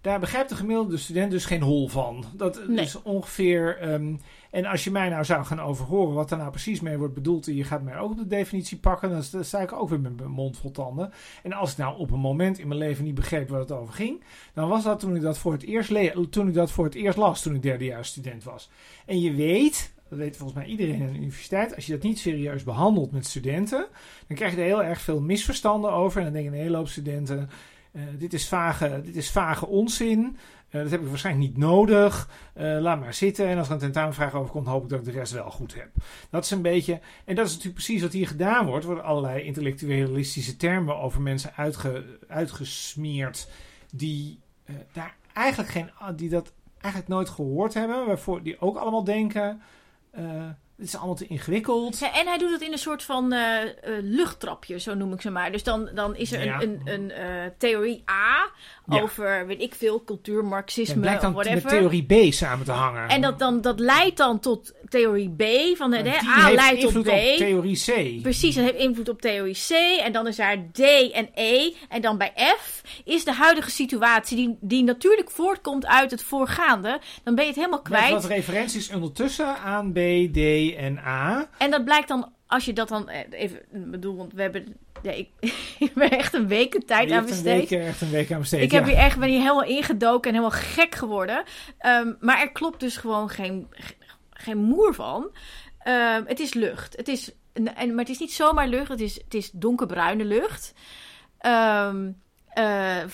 Daar begrijpt de gemiddelde student dus geen hol van. Dat
Nee.
is ongeveer. ehm, en als je mij nou zou gaan overhoren wat daar nou precies mee wordt bedoeld. en je gaat mij ook de definitie pakken. dan sta- ik ook weer met mijn mond vol tanden. En als ik nou op een moment in mijn leven niet begreep waar het over ging. dan was dat toen ik dat voor het eerst, toen ik dat voor het eerst las. toen ik derdejaars student was. En je weet. Dat weet volgens mij iedereen aan de universiteit. Als je dat niet serieus behandelt met studenten. dan krijg je er heel erg veel misverstanden over. En dan denken een hele hoop studenten. eh, dit, is vage, dit is vage onzin. Eh, dat heb ik waarschijnlijk niet nodig. Eh, laat maar zitten. En als er een tentamenvraag over komt, hoop ik dat ik de rest wel goed heb. Dat is een beetje. En dat is natuurlijk precies wat hier gedaan wordt. Worden allerlei intellectualistische termen over mensen uitge, uitgesmeerd. die eh, daar eigenlijk geen. die dat eigenlijk nooit gehoord hebben. Waarvoor die ook allemaal denken. Dit is allemaal te ingewikkeld.
Ja, en hij doet het in een soort van eh, eh, luchttrapje, zo noem ik ze maar. Dus dan, dan is er
Ja.
een, een, een eh, theorie A
Ja.
over, weet ik veel, cultuurmarxisme,
Het blijkt dan
whatever.
met theorie B samen te hangen.
En dat, dan, dat leidt dan tot theorie B, van
En
hè, A
heeft
leidt tot
invloed
B.
op theorie C.
Precies, dat heeft invloed op theorie C. En dan is daar D en E. En dan bij F is de huidige situatie, die, die natuurlijk voortkomt uit het voorgaande. Dan ben je het helemaal
Met
kwijt.
wat referenties ondertussen aan B, D en A.
En dat blijkt dan, als je dat dan eh, even, ik bedoel, want we hebben, ja, ik, ik ben echt een week een tijd aan besteed.
week, echt een week aan besteed.
Ik heb
ja.
hier echt, ben hier helemaal ingedoken en helemaal gek geworden. Ehm, maar er klopt dus gewoon geen, geen moer van. Ehm, het is lucht. Het is, en, maar het is niet zomaar lucht, het is, het is donkerbruine lucht. Ehm, eh,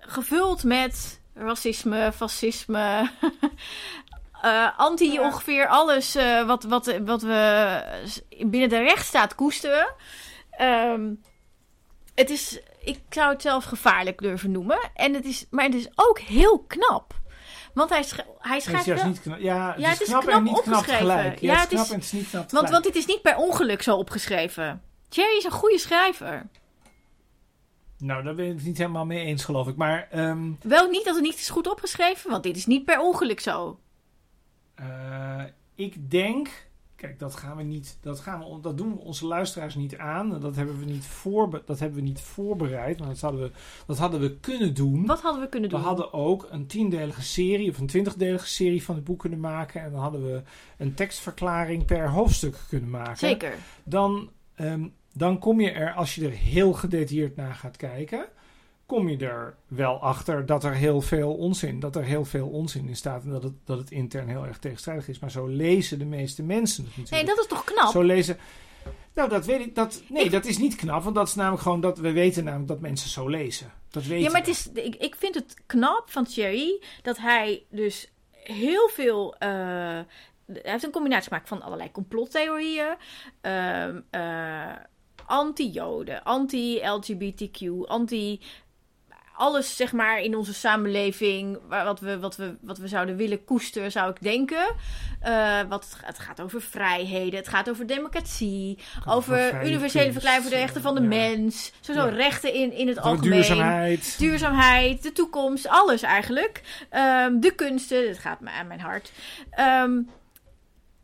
gevuld met racisme, fascisme. eh, anti
Ja.
ongeveer alles eh, wat, wat, wat we binnen de rechtsstaat koesteren. Ehm, het is, ik zou het zelf gevaarlijk durven noemen. En het is, maar het is ook heel knap. Want hij, sch- hij
Het is
schrijft
juist
wel-
niet knap. Ja, het
Ja,
is
het is
knap,
knap
en niet knap tegelijk. Ja,
Ja,
het
het
is knap
is-
en het is niet knap
Want, want dit is niet per ongeluk zo opgeschreven. Thierry is een goede schrijver.
Nou, daar ben ik het niet helemaal mee eens, geloof ik. Maar ehm,
Wel niet dat het niet is goed opgeschreven, want dit is niet per ongeluk zo.
Eh, ik denk... Kijk, dat gaan we niet... Dat, gaan we, dat doen we onze luisteraars niet aan. Dat hebben we niet, voorbe, dat hebben we niet voorbereid. Maar dat hadden, we, dat hadden we kunnen doen.
Wat hadden we kunnen
We
doen?
hadden ook een tiendelige serie of een twintigdelige serie van het boek kunnen maken. En dan hadden we een tekstverklaring per hoofdstuk kunnen maken.
Zeker.
Dan, ehm, dan kom je er, als je er heel gedetailleerd naar gaat kijken, kom je er wel achter dat er heel veel onzin, dat er heel veel onzin in staat. En dat het, dat het intern heel erg tegenstrijdig is. Maar zo lezen de meeste mensen het natuurlijk.
Nee, dat is toch knap?
Zo lezen. Nou, dat weet ik. Dat, nee,
Ik-
dat is niet knap. Want dat is namelijk gewoon dat we weten namelijk dat mensen zo lezen. Dat weten
Ja, maar het is, ik, ik vind het knap van Thierry dat hij dus heel veel. eh, hij heeft een combinatie gemaakt van allerlei complottheorieën, eh, anti-Joden, anti-LGBTQ, anti. Alles zeg maar in onze samenleving, wat we, wat we, wat we zouden willen koesteren, zou ik denken. Eh, wat het, gaat- over vrijheden, het gaat over democratie, over universele verklaring voor de rechten van de
ja.
mens.
Ja.
rechten in, in het algemeen.
duurzaamheid.
Duurzaamheid, de toekomst, alles eigenlijk. Ehm, de kunsten, dat gaat me aan mijn hart. Ehm,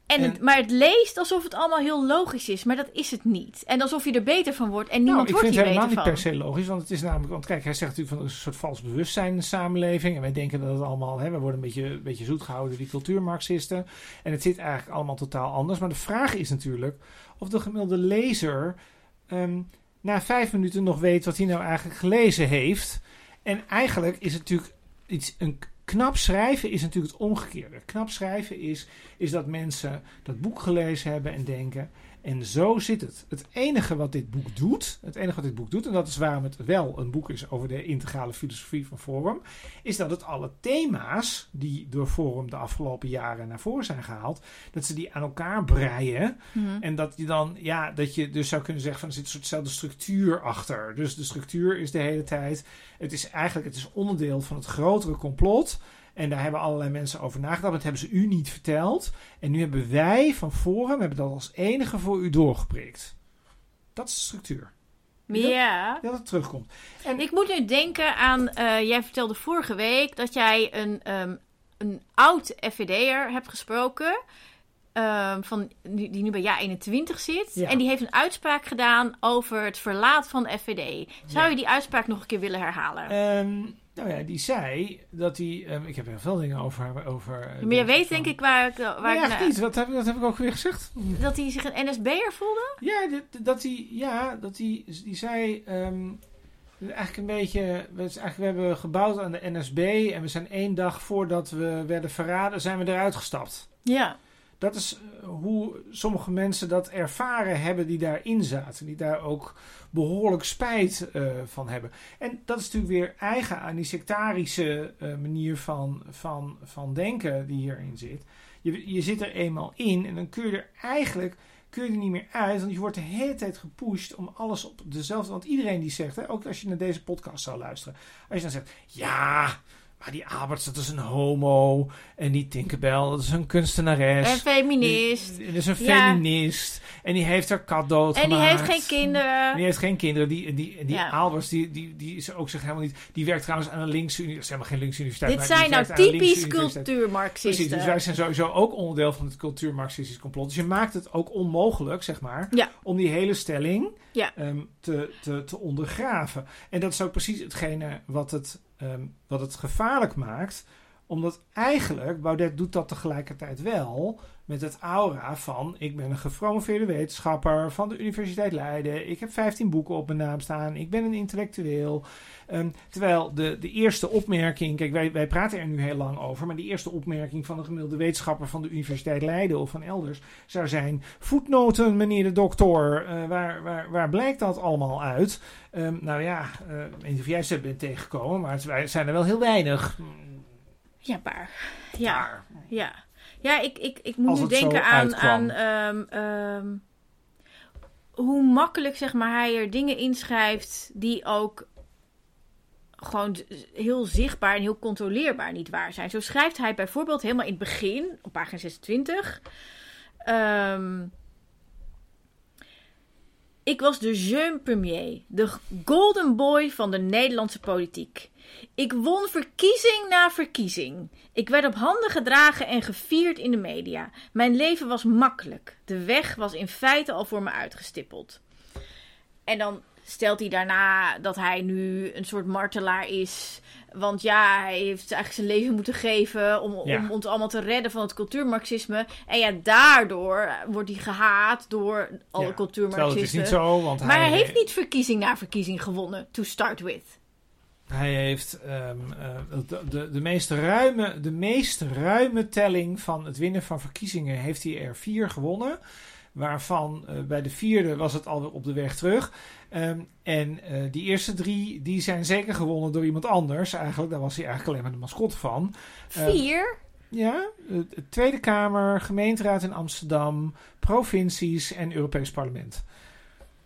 en
En-
het, maar het leest alsof het allemaal heel logisch is, maar dat is het niet. En alsof je er beter van wordt en niemand
nou, ik
wordt
vind
hier
het helemaal
beter
niet
van.
per se logisch. Want het is namelijk, want kijk, hij zegt natuurlijk van een soort vals bewustzijn in de samenleving. En wij denken dat het allemaal, hè, we worden een beetje, een beetje zoet gehouden door die cultuurmarxisten. En het zit eigenlijk allemaal totaal anders. Maar de vraag is natuurlijk of de gemiddelde lezer ehm, na vijf minuten nog weet wat hij nou eigenlijk gelezen heeft. En eigenlijk is het natuurlijk iets, een knap schrijven is natuurlijk het omgekeerde. Knap schrijven is, is dat mensen dat boek gelezen hebben en denken. En zo zit het. Het enige wat dit boek doet, het enige wat dit boek doet, en dat is waarom het wel een boek is over de integrale filosofie van Forum, is dat het alle thema's die door Forum de afgelopen jaren naar voren zijn gehaald, dat ze die aan elkaar breien.
Mhm.
En dat je dan, ja, dat je dus zou kunnen zeggen van er zit een soortzelfde structuur achter. Dus de structuur is de hele tijd, het is eigenlijk, het is onderdeel van het grotere complot. En daar hebben allerlei mensen over nagedacht. Dat hebben ze u niet verteld. En nu hebben wij van Forum hebben dat als enige voor u doorgeprikt. Dat is de structuur.
Ja.
Dat het terugkomt.
Ik moet nu denken aan, eh, jij vertelde vorige week dat jij een, ehm, een oud FVD'er hebt gesproken. ehm, van, die nu bij jaar 21 zit.
Ja.
En die heeft een uitspraak gedaan over het verlaat van de FVD. Zou
Ja.
je die uitspraak nog een keer willen herhalen?
Ehm, nou ja, die zei dat hij... ehm, ik heb heel veel dingen over... over eh,
maar je weet
van-
denk ik waar ik, waar
Nee,
ik naar-
niet. Wat heb, ik- dat heb ik ook weer gezegd.
Dat hij zich een NSB'er voelde?
Ja, dit- dat hij, ja, dat hij, die zei, ehm, eigenlijk een beetje, we, eigenlijk, we hebben gebouwd aan de NSB en we zijn één dag voordat we werden verraden, zijn we eruit gestapt.
Ja.
Dat is eh, hoe sommige mensen dat ervaren hebben die daarin zaten. Die daar ook behoorlijk spijt eh, van hebben. En dat is natuurlijk weer eigen aan die sectarische eh, manier van, van, van denken die hierin zit. Je, je zit er eenmaal in en dan kun je er eigenlijk kun je er niet meer uit. Want je wordt de hele tijd gepusht om alles op dezelfde... Want iedereen die zegt, hè, ook als je naar deze podcast zou luisteren. Als je dan zegt, ja, maar die Alberts dat is een homo. En die Tinkerbell dat is een kunstenares.
En feminist.
Die, die is een
Ja.
feminist. En die heeft haar kat dood
En die heeft geen kinderen.
En die heeft geen kinderen. Die, die, die
Ja.
Die, die, die is ook zich helemaal niet... Die werkt trouwens aan een linkse universiteit. Dat helemaal geen linkse universiteit.
Dit
maar
zijn nou typisch
universiteit. Precies,
cultuurmarxisten.
dus wij zijn sowieso ook onderdeel van het cultuurmarxistisch complot. Dus je maakt het ook onmogelijk, zeg maar,
Ja.
om die hele stelling ehm, te, te, te ondergraven. En dat is ook precies hetgene wat het, ehm, wat het gevaarlijk maakt. Omdat eigenlijk, Baudet doet dat tegelijkertijd wel met het aura van... ik ben een gepromoveerde wetenschapper van de Universiteit Leiden. Ik heb 15 boeken op mijn naam staan. Ik ben een intellectueel. Ehm, terwijl de, de eerste opmerking... Kijk, wij, wij praten er nu heel lang over... maar die eerste opmerking van een gemiddelde wetenschapper... van de Universiteit Leiden of van elders... zou zijn... voetnoten, meneer de dokter. eh, waar, waar, waar blijkt dat allemaal uit? Ehm, nou ja, ik weet niet of jij ze bent tegengekomen... maar het wij- zijn er wel heel weinig.
Ja, paar. Ja. Ja, ja ik, ik, ik moet
Als
nu denken aan,
uitkwam.
aan ehm, ehm, hoe makkelijk zeg maar, hij er dingen inschrijft die ook gewoon heel zichtbaar en heel controleerbaar niet waar zijn. Zo schrijft hij bijvoorbeeld helemaal in het begin, op pagina 26. ehm, Ik was de jeune premier, de golden boy van de Nederlandse politiek. Ik won verkiezing na verkiezing. Ik werd op handen gedragen en gevierd in de media. Mijn leven was makkelijk. De weg was in feite al voor me uitgestippeld. En dan stelt hij daarna dat hij nu een soort martelaar is. Want ja, hij heeft eigenlijk zijn leven moeten geven om,
Ja.
om ons allemaal te redden van het cultuurmarxisme. En ja, daardoor wordt hij gehaat door alle
Ja, Terwijl het is
cultuurmarxisten.
niet zo, want
Maar hij
hij,
heeft niet verkiezing na verkiezing gewonnen, to start with.
Hij heeft ehm, eh, de, de, de, meest ruime, de meest ruime telling van het winnen van verkiezingen heeft hij er vier gewonnen. Waarvan eh, bij de vierde was het alweer op de weg terug. Ehm, en eh, die eerste drie die zijn zeker gewonnen door iemand anders. Eigenlijk, daar was hij eigenlijk alleen maar de mascotte van. Eh,
Vier?
Ja, de de Tweede Kamer, gemeenteraad in Amsterdam, provincies en Europees Parlement.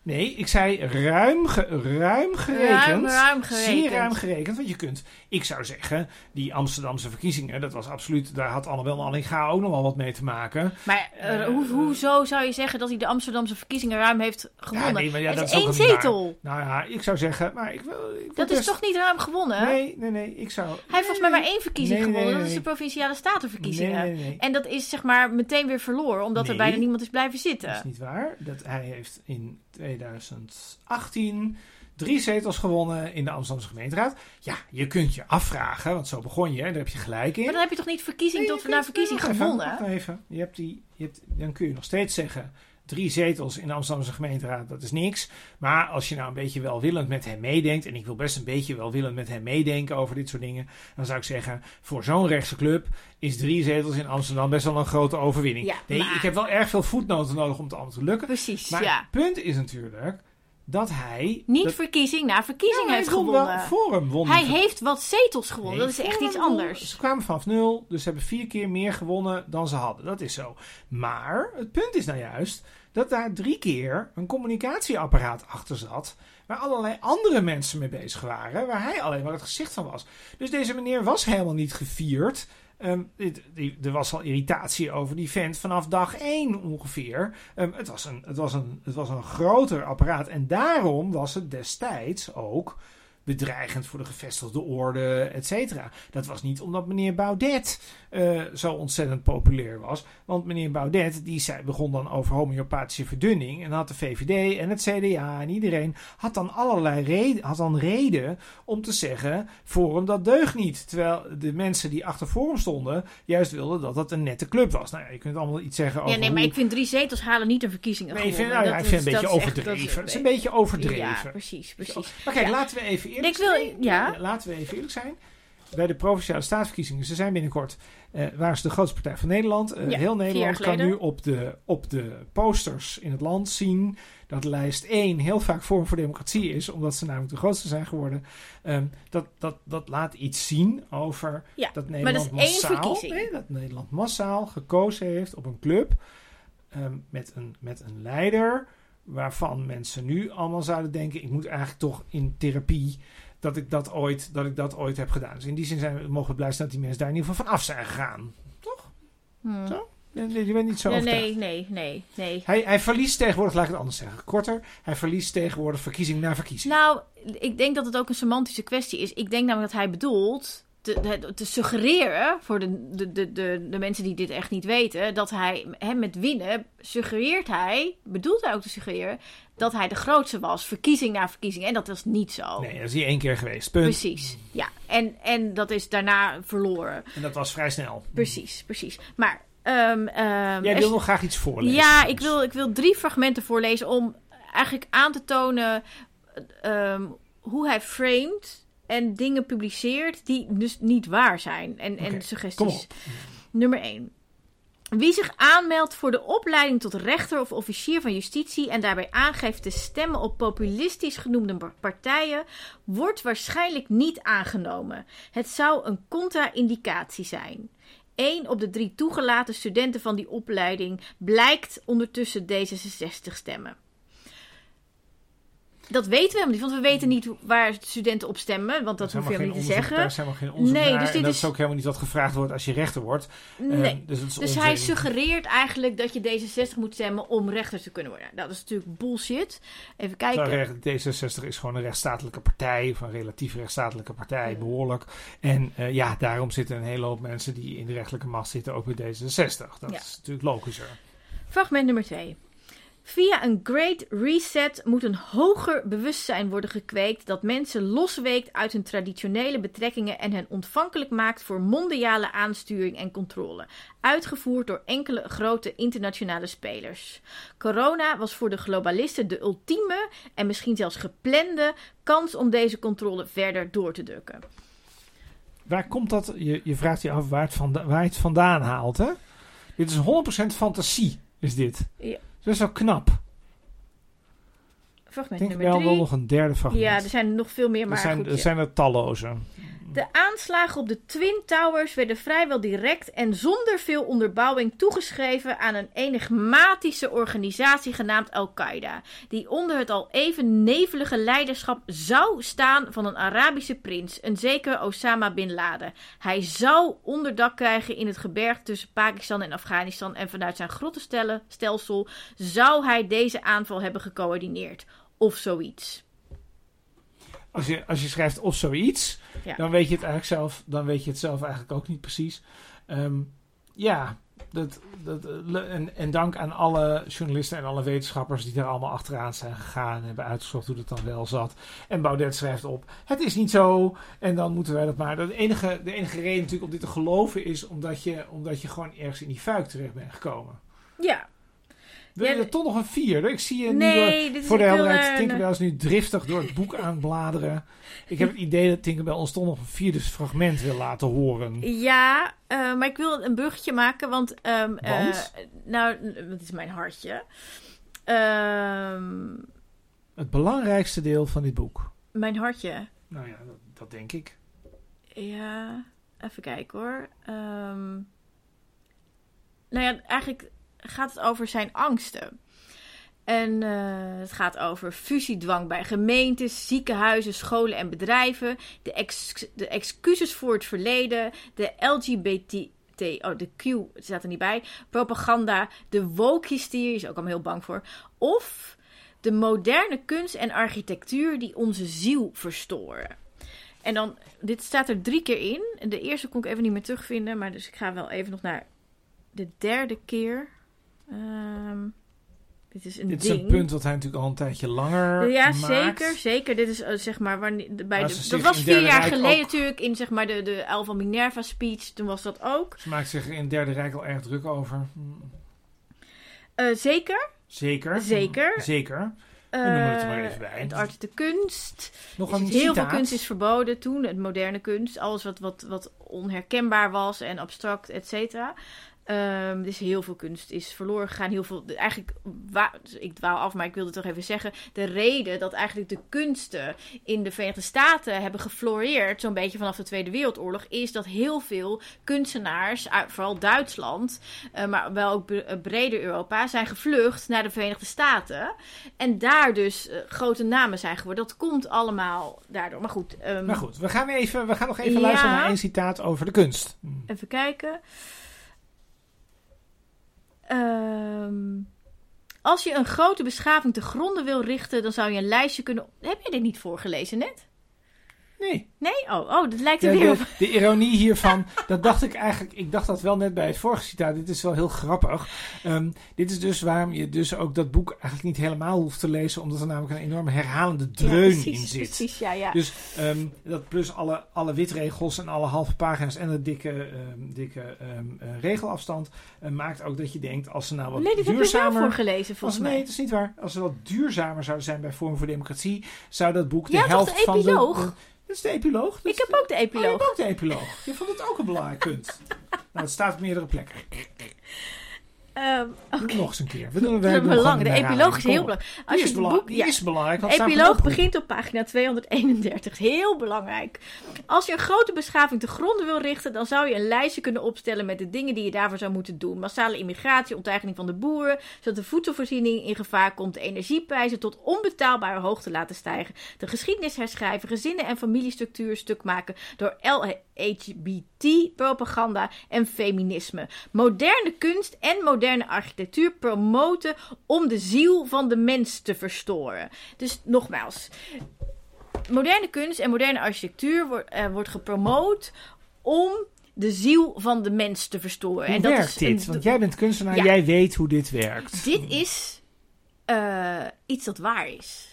Nee, ik zei ruim, ge- ruim gerekend.
Ruim, ruim gerekend.
Zeer ruim gerekend. Want je kunt, ik zou zeggen, die Amsterdamse verkiezingen, dat was absoluut, daar had Annabel Allinga ook nog wel wat mee te maken.
Maar hoe, hoezo zou je zeggen dat hij de Amsterdamse verkiezingen ruim heeft gewonnen?
nee, maar ja, dat
is één zetel.
Nou ja, ik zou zeggen, maar ik wil. Ik wil
Dat is toch niet ruim gewonnen?
Nee, nee, nee, ik zou.
Hij heeft volgens mij maar één verkiezing
Nee,
gewonnen.
nee,
Dat is de provinciale statenverkiezingen.
Nee, nee, nee.
En dat is zeg maar meteen weer verloren, omdat er bijna niemand is blijven zitten.
Dat is niet waar. Dat hij heeft in 2018 drie zetels gewonnen in de Amsterdamse gemeenteraad. Ja, je kunt je afvragen, want zo begon je, daar heb je gelijk in.
Maar dan heb je toch niet verkiezing
Nee,
tot na verkiezing
even,
gewonnen?
wacht even. Je hebt die, je hebt, dan kun je nog steeds zeggen, drie zetels in de Amsterdamse gemeenteraad, dat is niks. Maar als je nou een beetje welwillend met hem meedenkt, en ik wil best een beetje welwillend met hem meedenken over dit soort dingen, dan zou ik zeggen, voor zo'n rechtse club is drie zetels in Amsterdam best wel een grote overwinning.
Ja,
nee,
maar-
ik heb wel erg veel voetnoten nodig om het allemaal te lukken.
Precies,
Maar
ja.
het punt is natuurlijk dat hij...
Niet
dat,
verkiezing na verkiezing
Ja,
heeft
won wel
gewonnen.
Won
Hij heeft wat zetels gewonnen.
Nee,
dat is echt iets
won-
anders.
Ze kwamen vanaf nul, dus ze hebben vier keer meer gewonnen dan ze hadden. Dat is zo. Maar het punt is nou juist dat daar drie keer een communicatieapparaat achter zat. Waar allerlei andere mensen mee bezig waren. Waar hij alleen maar het gezicht van was. Dus deze meneer was helemaal niet gevierd. Ehm, er was al irritatie over die vent vanaf dag één ongeveer. Ehm, het, was een, het, was een, het was een groter apparaat. En daarom was het destijds ook bedreigend voor de gevestigde orde, et cetera. Dat was niet omdat meneer Baudet eh, zo ontzettend populair was. Want meneer Baudet die zei, begon dan over homeopathische verdunning. En had de VVD en het CDA en iedereen had dan allerlei reden, had dan reden om te zeggen: Forum dat deugt niet. Terwijl de mensen die achter Forum stonden juist wilden dat dat een nette club was. Nou ja, je kunt allemaal iets zeggen over.
Ja, nee, maar
hoe-
ik vind drie zetels halen niet een verkiezingen
Nee, ik vind, nou ja, ik vind het
is-
een beetje overdreven. Het is een beetje overdreven.
Ja, precies, precies.
Maar kijk,
Ja.
laten we even eerlijk
Ik wil-
zijn.
ja.
Laten we even eerlijk zijn. Bij de provinciale staatsverkiezingen, ze zijn binnenkort, eh, waren ze de grootste partij van Nederland. Eh,
Ja,
heel Nederland kan nu op de, op de posters in het land zien dat lijst 1 heel vaak Forum voor Democratie is, omdat ze namelijk de grootste zijn geworden. Ehm, dat, dat, dat laat iets zien over
Ja,
dat Nederland
dat
massaal, nee, dat Nederland massaal gekozen heeft op een club ehm, met, een, met een leider waarvan mensen nu allemaal zouden denken: ik moet eigenlijk toch in therapie dat ik dat ooit, dat ik dat ooit heb gedaan. Dus in die zin zijn we, mogen we blij zijn dat die mensen daar in ieder geval van af zijn gegaan.
Hmm.
Zo? Je je bent niet zo overtuigd.
nee, nee, nee, nee.
Hij, hij verliest tegenwoordig, laat ik het anders zeggen, korter. Hij verliest tegenwoordig verkiezing na verkiezing.
Nou, ik denk dat het ook een semantische kwestie is. Ik denk namelijk dat hij bedoelt te, te- suggereren voor de, de, de, de, de mensen die dit echt niet weten, dat hij hem met winnen suggereert hij, bedoelt hij ook te suggereren, dat hij de grootste was, verkiezing na verkiezing. En dat was niet zo.
Nee, dat is hier één keer geweest. Punt.
Precies, ja. En, en dat is daarna verloren.
En dat was vrij snel.
Precies, precies. Maar. ehm,
Jij wil nog graag iets voorlezen.
ja, ik wil, ik wil drie fragmenten voorlezen om eigenlijk aan te tonen ehm, hoe hij framed en dingen publiceert die dus niet waar zijn. En, en suggesties. Nummer 1. Wie zich aanmeldt voor de opleiding tot rechter of officier van justitie en daarbij aangeeft te stemmen op populistisch genoemde partijen, wordt waarschijnlijk niet aangenomen. Het zou een contra-indicatie zijn. Eén op de drie toegelaten studenten van die opleiding blijkt ondertussen D66 stemmen. Dat weten we helemaal niet, want we weten niet waar studenten op stemmen, want dat hoef je helemaal niet te zeggen.
Daar is helemaal geen onderzoek
Nee,
naar.
dus
en
dit
dat
is-
is ook helemaal niet wat gevraagd wordt als je rechter wordt.
Nee.
Eh, dus
Dus hij suggereert eigenlijk dat je D66 moet stemmen om rechter te kunnen worden. Nou, dat is natuurlijk bullshit. Even kijken.
Terwijl recht- D66 is gewoon een rechtsstatelijke partij, of een relatief rechtsstatelijke partij, behoorlijk. En eh, ja, daarom zitten een hele hoop mensen die in de rechtelijke macht zitten ook bij D66. Dat
Ja.
is natuurlijk logischer.
Fragment nummer 2. Via een Great Reset moet een hoger bewustzijn worden gekweekt dat mensen losweekt uit hun traditionele betrekkingen en hen ontvankelijk maakt voor mondiale aansturing en controle, uitgevoerd door enkele grote internationale spelers. Corona was voor de globalisten de ultieme en misschien zelfs geplande kans om deze controle verder door te drukken.
Waar komt dat? Je, je vraagt je af waar het, vanda- waar het vandaan haalt, hè? Dit is 100% fantasie, is dit.
Ja.
Dat is wel knap. Ik denk
nummer
wel, wel
3.
nog een derde fragment.
Ja, er zijn nog veel meer, maar
er, zijn,
goed,
er
ja.
zijn er talloze.
De aanslagen op de Twin Towers werden vrijwel direct en zonder veel onderbouwing toegeschreven aan een enigmatische organisatie genaamd Al-Qaeda, die onder het al even nevelige leiderschap zou staan van een Arabische prins, een zeker Osama bin Laden. Hij zou onderdak krijgen in het gebergte tussen Pakistan en Afghanistan en vanuit zijn grottenstelsel zou hij deze aanval hebben gecoördineerd. Of zoiets.
Als je, als je schrijft of zoiets,
Ja.
dan weet je het eigenlijk zelf, dan weet je het zelf eigenlijk ook niet precies. Ehm, ja, dat, dat, eh, en, en dank aan alle journalisten en alle wetenschappers die daar allemaal achteraan zijn gegaan en hebben uitgezocht hoe dat dan wel zat. En Baudet schrijft op, het is niet zo en dan moeten wij dat maar. De enige, de enige reden natuurlijk om dit te geloven is omdat je, omdat je gewoon ergens in die fuik terecht bent gekomen.
Ja.
Wil je
Ja,
er toch nog een vierde? Ik zie je nu
Nee,
door-
is
voor de helderheid,
eh,
Tinkerbell is nu driftig door het boek aan het bladeren. Ik heb het idee dat Tinkerbell ons toch nog een vierde fragment wil laten horen.
Ja, eh, maar ik wil een bruggetje maken, want...
Want?
nou, dat is mijn hartje. Ehm,
Het belangrijkste deel van dit boek.
mijn hartje.
Nou ja, dat, dat denk ik.
Ja, even kijken hoor. Ehm, nou ja, eigenlijk gaat het over zijn angsten. En eh, het gaat over fusiedwang bij gemeentes, ziekenhuizen, scholen en bedrijven. De, ex- de excuses voor het verleden. De LGBT. Oh, de Q staat er niet bij. Propaganda. De woke-hysterie is ook allemaal heel bang voor. Of de moderne kunst en architectuur die onze ziel verstoren. En dan, dit staat er drie keer in. De eerste kon ik even niet meer terugvinden. Maar dus ik ga wel even nog naar de derde keer. Ehm, dit is een
Dit is een punt wat hij natuurlijk al een tijdje langer
Ja,
maakt.
zeker, zeker. Dit is eh, zeg maar wanneer bij de, dat was vier jaar
Rijk
geleden
ook-
natuurlijk in zeg maar de de El van Minerva speech. Toen was dat ook.
Ze maakt zich in Derde Rijk al erg druk over.
Eh, zeker.
Zeker.
Zeker.
Zeker.
Eh,
noemen het er maar even bij.
Het art de kunst.
Nog een
heel veel kunst is verboden toen, het moderne kunst. Alles wat, wat, wat onherkenbaar was en abstract, et cetera. Ehm, dus heel veel kunst is verloren gegaan. Heel veel, eigenlijk, ik dwaal af, maar ik wilde toch even zeggen. De reden dat eigenlijk de kunsten in de Verenigde Staten hebben gefloreerd, zo'n beetje vanaf de Tweede Wereldoorlog, is dat heel veel kunstenaars, vooral Duitsland, eh, maar wel ook eh, breder Europa, zijn gevlucht naar de Verenigde Staten. En daar dus eh, grote namen zijn geworden. Dat komt allemaal daardoor. Maar goed, ehm,
Maar goed, we gaan, even, we gaan nog even
Ja.
luisteren naar één citaat over de kunst. Hm.
Even kijken. Ehm, als je een grote beschaving te gronden wil richten, dan zou je een lijstje kunnen. Heb je dit niet voorgelezen net?
Nee,
Nee? Oh, oh dat lijkt er weer op.
de, de ironie hiervan, dat dacht ik eigenlijk, ik dacht dat wel net bij het vorige citaat, dit is wel heel grappig. Ehm, dit is dus waarom je dus ook dat boek eigenlijk niet helemaal hoeft te lezen, omdat er namelijk een enorme herhalende
Ja,
dreun
precies,
in zit.
Precies, ja, ja.
Dus ehm, dat plus alle, alle witregels en alle halve pagina's en de dikke, ehm, dikke eh, regelafstand eh, maakt ook dat je denkt, als ze nou wat
nee, dit heb
duurzamer...
voorgelezen,
Als,
volgens
nee, het is niet waar. Als ze wat duurzamer zouden zijn bij Forum voor Democratie, zou dat boek de
Ja,
helft
de
van de...
epiloog?
de- dat is de epiloog. Dat
Ik heb
de-
ook de
Oh, je
epiloog.
hebt ook de epiloog. Je vond het ook een belangrijk punt. nou, het staat op meerdere plekken.
Ehm,
nog eens een keer. We doen we
belang. De epiloog is heel belangrijk. Als je
is,
het
belang-
boek, ja,
is belangrijk.
de epiloog begint op pagina 231. Heel belangrijk. Als je een grote beschaving te gronden wil richten, dan zou je een lijstje kunnen opstellen met de dingen die je daarvoor zou moeten doen. Massale immigratie, onteigening van de boeren, zodat de voedselvoorziening in gevaar komt, de energieprijzen tot onbetaalbare hoogte laten stijgen, de geschiedenis herschrijven, gezinnen en familiestructuur stuk maken door LGBT-propaganda en feminisme. Moderne kunst en moderne architectuur promoten om de ziel van de mens te verstoren. Dus nogmaals, moderne kunst en moderne architectuur wordt, eh, wordt gepromoot om de ziel van de mens te verstoren.
Hoe
en dat
werkt
is
dit?
een-
Want jij bent kunstenaar,
Ja.
jij weet hoe dit werkt.
dit is eh, iets dat waar is.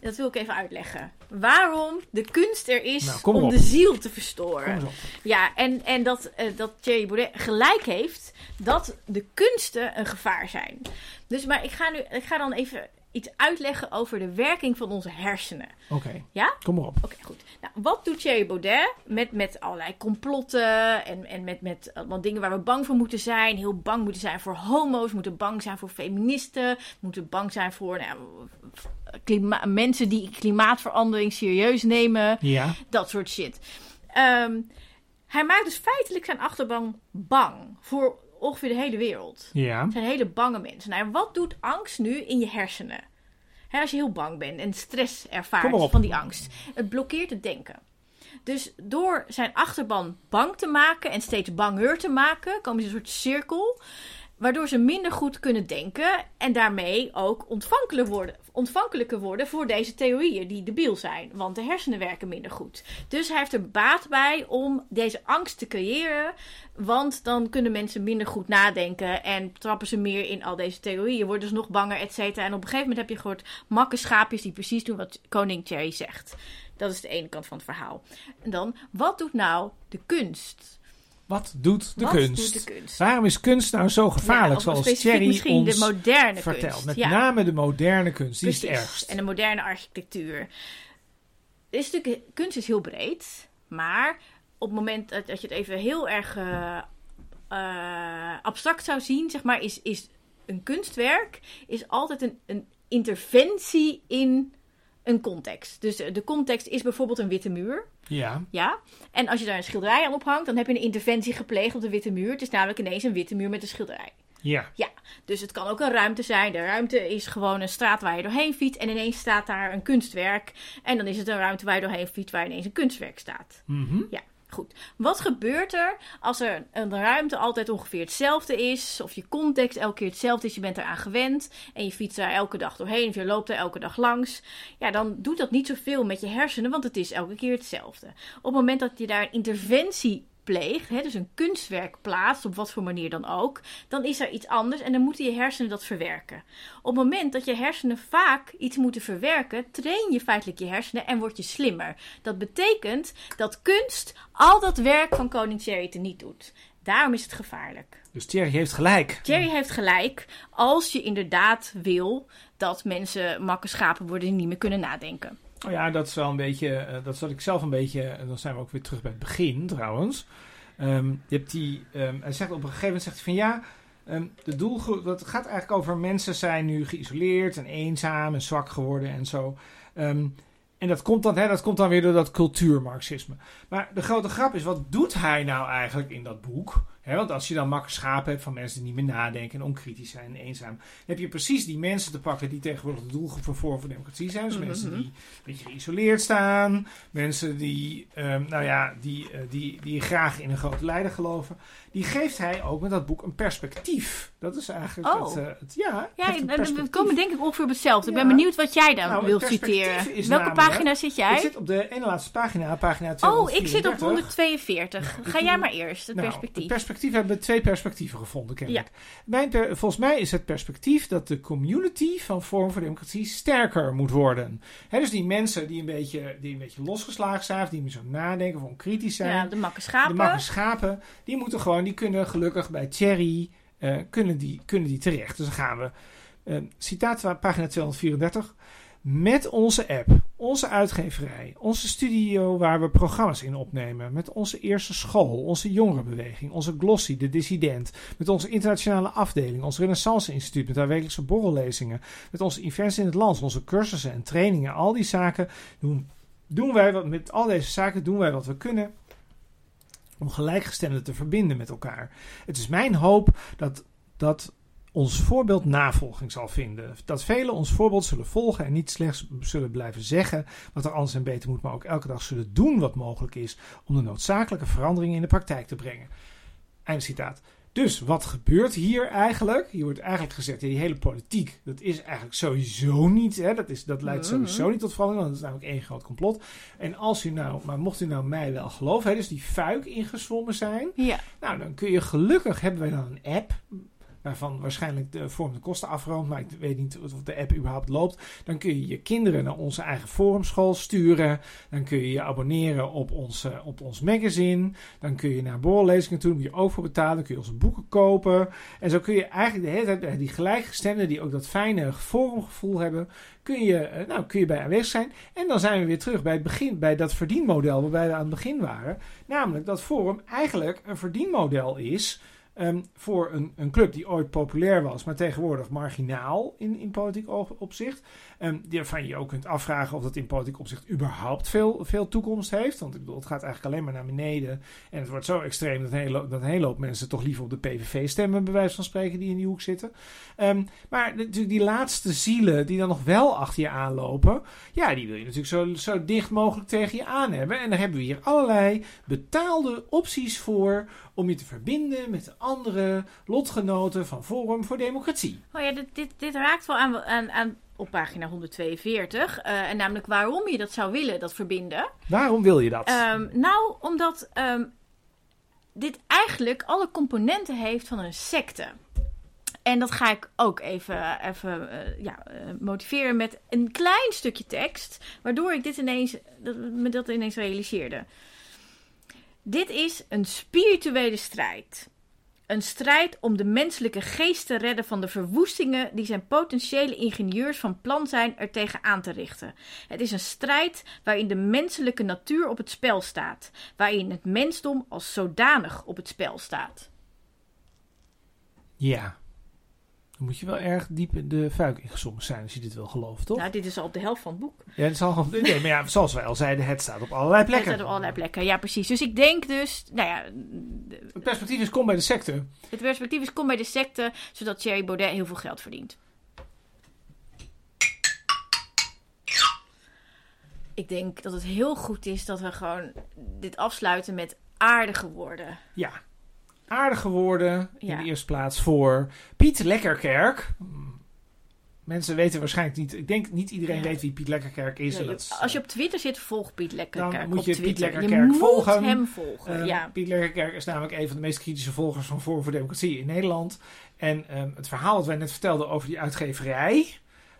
Dat wil ik even uitleggen. Waarom de kunst er is
Nou,
om
op.
de ziel te verstoren. Ja, en, en dat, eh dat Thierry Baudet gelijk heeft dat de kunsten een gevaar zijn. Dus, maar ik ga, nu, ik ga dan even iets uitleggen over de werking van onze hersenen.
Oké,
Ja?
kom maar op.
Oké, goed. Nou, wat doet Thierry Baudet met, met allerlei complotten en, en met, met allemaal dingen waar we bang voor moeten zijn? Heel bang moeten zijn voor homo's, moeten bang zijn voor feministen, moeten bang zijn voor nou, klima- mensen die klimaatverandering serieus nemen.
Ja,
Dat soort shit. Ehm, hij maakt dus feitelijk zijn achterban bang voor ongeveer de hele wereld.
ja.
Het zijn hele bange mensen. Nou, wat doet angst nu in je hersenen? Hè, als je heel bang bent en stress ervaart van die angst. Het blokkeert het denken. Dus door zijn achterban bang te maken en steeds banger te maken, komen ze in een soort cirkel. Waardoor ze minder goed kunnen denken en daarmee ook worden, ontvankelijker worden voor deze theorieën die debiel zijn. Want de hersenen werken minder goed. Dus hij heeft er baat bij om deze angst te creëren. Want dan kunnen mensen minder goed nadenken en trappen ze meer in al deze theorieën. Worden ze nog banger, et cetera. En op een gegeven moment heb je gehoord makke schaapjes die precies doen wat koning Thierry zegt. Dat is de ene kant van het verhaal. En dan, wat doet nou de kunst?
Wat doet de
wat
kunst?
doet de kunst?
Waarom is kunst nou zo gevaarlijk,
Ja,
zoals Thierry
misschien
ons
de moderne
vertelt?
kunst.
Met
ja,
name de moderne kunst, die is het ergst.
En de moderne architectuur. Is natuurlijk, kunst is heel breed, maar op het moment dat, dat je het even heel erg eh, eh, abstract zou zien, zeg maar, is, is een kunstwerk is altijd een, een interventie in een context. Dus de de context is bijvoorbeeld een witte muur.
Ja,
Ja, en als je daar een schilderij aan ophangt, dan heb je een interventie gepleegd op de witte muur. Het is namelijk ineens een witte muur met een schilderij.
ja.
Ja, dus het kan ook een ruimte zijn. De ruimte is gewoon een straat waar je doorheen fietst. En ineens staat daar een kunstwerk. En dan is het een ruimte waar je doorheen fietst waar ineens een kunstwerk staat.
Mhm.
Ja, goed. Wat gebeurt er als er een ruimte altijd ongeveer hetzelfde is? Of je context elke keer hetzelfde is, je bent eraan gewend. En je fietst daar elke dag doorheen of je loopt er elke dag langs. Ja, dan doet dat niet zoveel met je hersenen, want het is elke keer hetzelfde. Op het moment dat je daar een interventie pleegt, hè, dus een kunstwerk plaatst, op wat voor manier dan ook, dan is er iets anders en dan moeten je hersenen dat verwerken. Op het moment dat je hersenen vaak iets moeten verwerken, train je feitelijk je hersenen en word je slimmer. Dat betekent dat kunst al dat werk van koning Thierry niet doet. Daarom is het gevaarlijk.
Dus Thierry heeft gelijk.
Thierry heeft gelijk als je inderdaad wil dat mensen makke schapen worden die niet meer kunnen nadenken.
Oh ja, dat is wel een beetje, eh, dat zat ik zelf een beetje, en dan zijn we ook weer terug bij het begin trouwens. Ehm, je hebt die, ehm, hij zegt op een gegeven moment zegt hij van ja, ehm, de doelgroep, dat gaat eigenlijk over mensen zijn nu geïsoleerd en eenzaam en zwak geworden en zo. En dat komt, dan, hè, dat komt dan weer door dat cultuurmarxisme. Maar de grote grap is, wat doet hij nou eigenlijk in dat boek? Want als je dan makkelijk schapen hebt van mensen die niet meer nadenken en onkritisch zijn en eenzaam, dan heb je precies die mensen te pakken die tegenwoordig de doelgroep van Forum voor Democratie zijn. Dus
Mhm.
mensen die een beetje geïsoleerd staan, mensen die, ehm, nou ja, die, eh, die, die graag in een grote leider geloven. Die geeft hij ook met dat boek een perspectief. Dat is eigenlijk
Oh.
het, eh, het, ja,
we- komen denk ik ongeveer op hetzelfde. Ik ben benieuwd wat jij dan
Nou,
wilt citeren. Welke
namelijk-
pagina zit
Ik
jij?
zit op de ene laatste pagina, pagina
Oh, ik zit op
234.
142.
Nou,
Ga
ik-
jij maar eerst, het
Nou,
perspectief.
Het perspectief hebben we twee perspectieven gevonden, kennelijk. Mijn per- volgens mij is het perspectief dat de community van Forum voor Democratie sterker moet worden. Dus die mensen die een, beetje, die een beetje losgeslagen zijn, of die niet zo nadenken of onkritisch zijn,
ja, de makke schapen.
de makke schapen, die moeten gewoon, die kunnen gelukkig bij Thierry, eh, kunnen, die, kunnen die terecht. Dus dan gaan we, eh, citaat van pagina 234, met onze app onze uitgeverij, onze studio waar we programma's in opnemen, met onze eerste school, onze jongerenbeweging, onze Glossy, de dissident, met onze internationale afdeling, ons Renaissance Instituut, met haar wekelijkse borrellezingen, met onze events in het land, onze cursussen en trainingen, al die zaken doen, doen wij wat, met al deze zaken doen wij wat we kunnen om gelijkgestemden te verbinden met elkaar. Het is mijn hoop dat, dat ons voorbeeld navolging zal vinden. Dat velen ons voorbeeld zullen volgen en niet slechts zullen blijven zeggen wat er anders en beter moet, maar ook elke dag zullen doen wat mogelijk is om de noodzakelijke veranderingen in de praktijk te brengen. Einde citaat. Dus wat gebeurt hier eigenlijk? Hier wordt eigenlijk gezegd, die hele politiek, dat is eigenlijk sowieso niet, hè, dat, is, dat leidt sowieso niet tot verandering, want dat is namelijk één groot complot. En als u nou, maar mocht u nou mij wel geloven, hè, dus die fuik ingezwommen zijn,
Ja.
nou dan kun je gelukkig, hebben wij dan een app, waarvan waarschijnlijk de vorm de kosten afroomt, maar ik weet niet of de app überhaupt loopt. Dan kun je je kinderen naar onze eigen forumschool sturen. Dan kun je je abonneren op, onze, op ons magazine. Dan kun je naar borrellezingen toe, moet je ook voor betalen. Dan kun je onze boeken kopen. En zo kun je eigenlijk de hele bij die gelijkgestemden, die ook dat fijne forumgevoel hebben, kun je, eh, nou, kun je bij aanwezig zijn. En dan zijn we weer terug bij het begin, bij dat verdienmodel waarbij we aan het begin waren. Namelijk dat Forum eigenlijk een verdienmodel is Ehm, voor een, een club die ooit populair was, maar tegenwoordig marginaal in, in politiek opzicht. Um, waarvan je ook kunt afvragen of dat in politiek opzicht überhaupt veel, veel toekomst heeft. Want ik bedoel, het gaat eigenlijk alleen maar naar beneden. En het wordt zo extreem dat een hele, dat hele hoop mensen toch liever op de PVV stemmen, bij wijze van spreken, die in die hoek zitten. Ehm, maar natuurlijk die laatste zielen die dan nog wel achter je aanlopen, ja, die wil je natuurlijk zo, zo dicht mogelijk tegen je aan hebben. En daar hebben we hier allerlei betaalde opties voor om je te verbinden met de andere lotgenoten van Forum voor Democratie.
Oh ja, dit, dit, dit raakt wel aan, aan, aan op pagina 142. eh, en namelijk waarom je dat zou willen, dat verbinden.
Waarom wil je dat?
Ehm, nou, omdat ehm, dit eigenlijk alle componenten heeft van een secte. En dat ga ik ook even, even eh, ja, eh, motiveren met een klein stukje tekst. Waardoor ik dit ineens, dat, me dat ineens realiseerde. Dit is een spirituele strijd. Een strijd om de menselijke geest te redden van de verwoestingen die zijn potentiële ingenieurs van plan zijn er tegen aan te richten. Het is een strijd waarin de menselijke natuur op het spel staat, waarin het mensdom als zodanig op het spel staat.
Ja. Dan moet je wel erg diep in de fuik ingezongen zijn als je dit wil geloven, toch?
Nou, dit is al op de helft van het boek.
Ja, het is al, nee, maar ja, zoals wij al zeiden, het staat op allerlei
Het
plekken.
staat op allerlei plekken, ja precies. Dus ik denk dus, nou ja,
Het perspectief is kom bij de secte.
het perspectief is kom bij de secte, zodat Thierry Baudet heel veel geld verdient. Ik denk dat het heel goed is dat we gewoon dit afsluiten met aardige woorden.
Ja. Aardige woorden in de eerste plaats voor Piet Lekkerkerk. Mensen weten waarschijnlijk niet, ik denk niet iedereen
Ja.
weet wie Piet Lekkerkerk is.
Ja, je- als je op Twitter zit, volg Piet Lekkerkerk
Dan moet
op
je Piet. Lekkerkerk
je moet
volgen.
hem volgen,
Eh,
ja.
Piet Lekkerkerk is namelijk een van de meest kritische volgers van Forum voor Democratie in Nederland. En ehm, het verhaal dat wij net vertelden over die uitgeverij.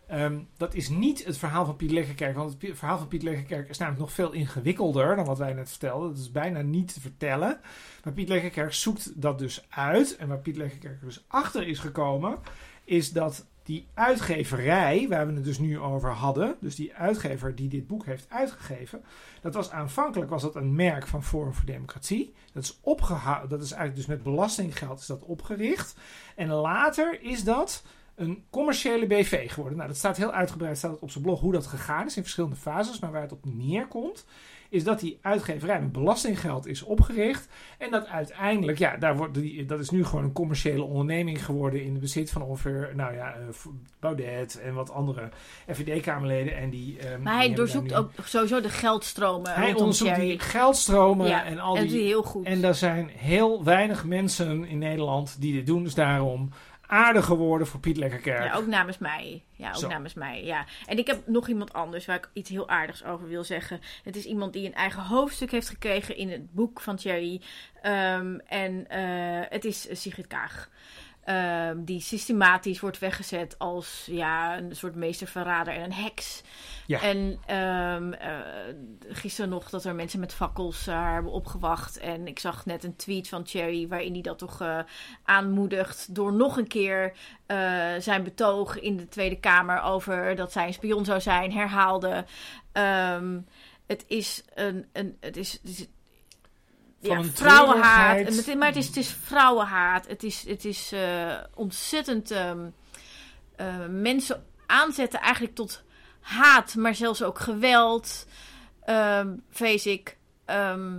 Ehm, dat is niet het verhaal van Piet Lekkerkerk. Want het verhaal van Piet Lekkerkerk is namelijk nog veel ingewikkelder dan wat wij net vertelden. Dat is bijna niet te vertellen. Maar Piet Lekkerkerk zoekt dat dus uit. En waar Piet Lekkerkerk dus achter is gekomen, is dat die uitgeverij, waar we het dus nu over hadden, dus die uitgever die dit boek heeft uitgegeven, dat was aanvankelijk was dat een merk van Forum voor Democratie. Dat is opgehouden, dat is eigenlijk dus met belastinggeld is dat opgericht. En later is dat een commerciële BV geworden. Nou, dat staat heel uitgebreid staat op zijn blog hoe dat gegaan is in verschillende fases, maar waar het op neerkomt is dat die uitgeverij met belastinggeld is opgericht. En dat uiteindelijk, ja, daar wordt die, dat is nu gewoon een commerciële onderneming geworden in de bezit van ongeveer, nou ja, eh, Baudet en wat andere FVD-kamerleden. En die, ehm,
Maar hij doorzoekt
daar nu-
ook sowieso de geldstromen
Hij onderzoekt die geldstromen
ja,
en al
en
die...
heel goed.
En er zijn heel weinig mensen in Nederland die dit doen. Dus daarom aardige woorden voor Piet Lekkerkerk.
Ja, ook namens mij. Ja, ook
Zo.
namens mij. Ja. En ik heb nog iemand anders waar ik iets heel aardigs over wil zeggen. Het is iemand die een eigen hoofdstuk heeft gekregen in het boek van Thierry. Ehm, en eh, het is Sigrid Kaag. Ehm, die systematisch wordt weggezet als ja, een soort meesterverrader en een heks.
Ja.
En eh, gisteren nog dat er mensen met fakkels eh, haar hebben opgewacht. En ik zag net een tweet van Cherry waarin hij dat toch eh, aanmoedigt door nog een keer eh, zijn betoog in de Tweede Kamer over dat zij een spion zou zijn, herhaalde. Ehm, het is een, een het is, het is
Van
ja,
een
vrouwenhaat. het- Maar het is, het is vrouwenhaat. Het is, het is eh, ontzettend ehm, eh, mensen aanzetten eigenlijk tot haat, maar zelfs ook geweld, ehm vrees ik. Ehm,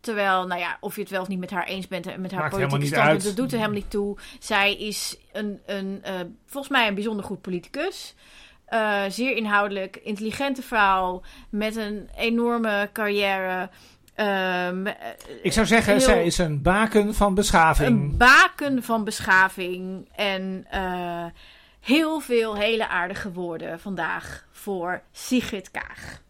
terwijl, nou ja, of je het wel of niet met haar eens bent en met haar
Maakt
politieke standpunt, dat doet er helemaal niet toe. Zij is een, een eh, volgens mij een bijzonder goed politicus. Zeer inhoudelijk, intelligente vrouw met een enorme carrière. Ehm, eh,
Ik zou zeggen,
heel-
zij is een baken van beschaving.
een baken van beschaving en eh, heel veel hele aardige woorden vandaag voor Sigrid Kaag.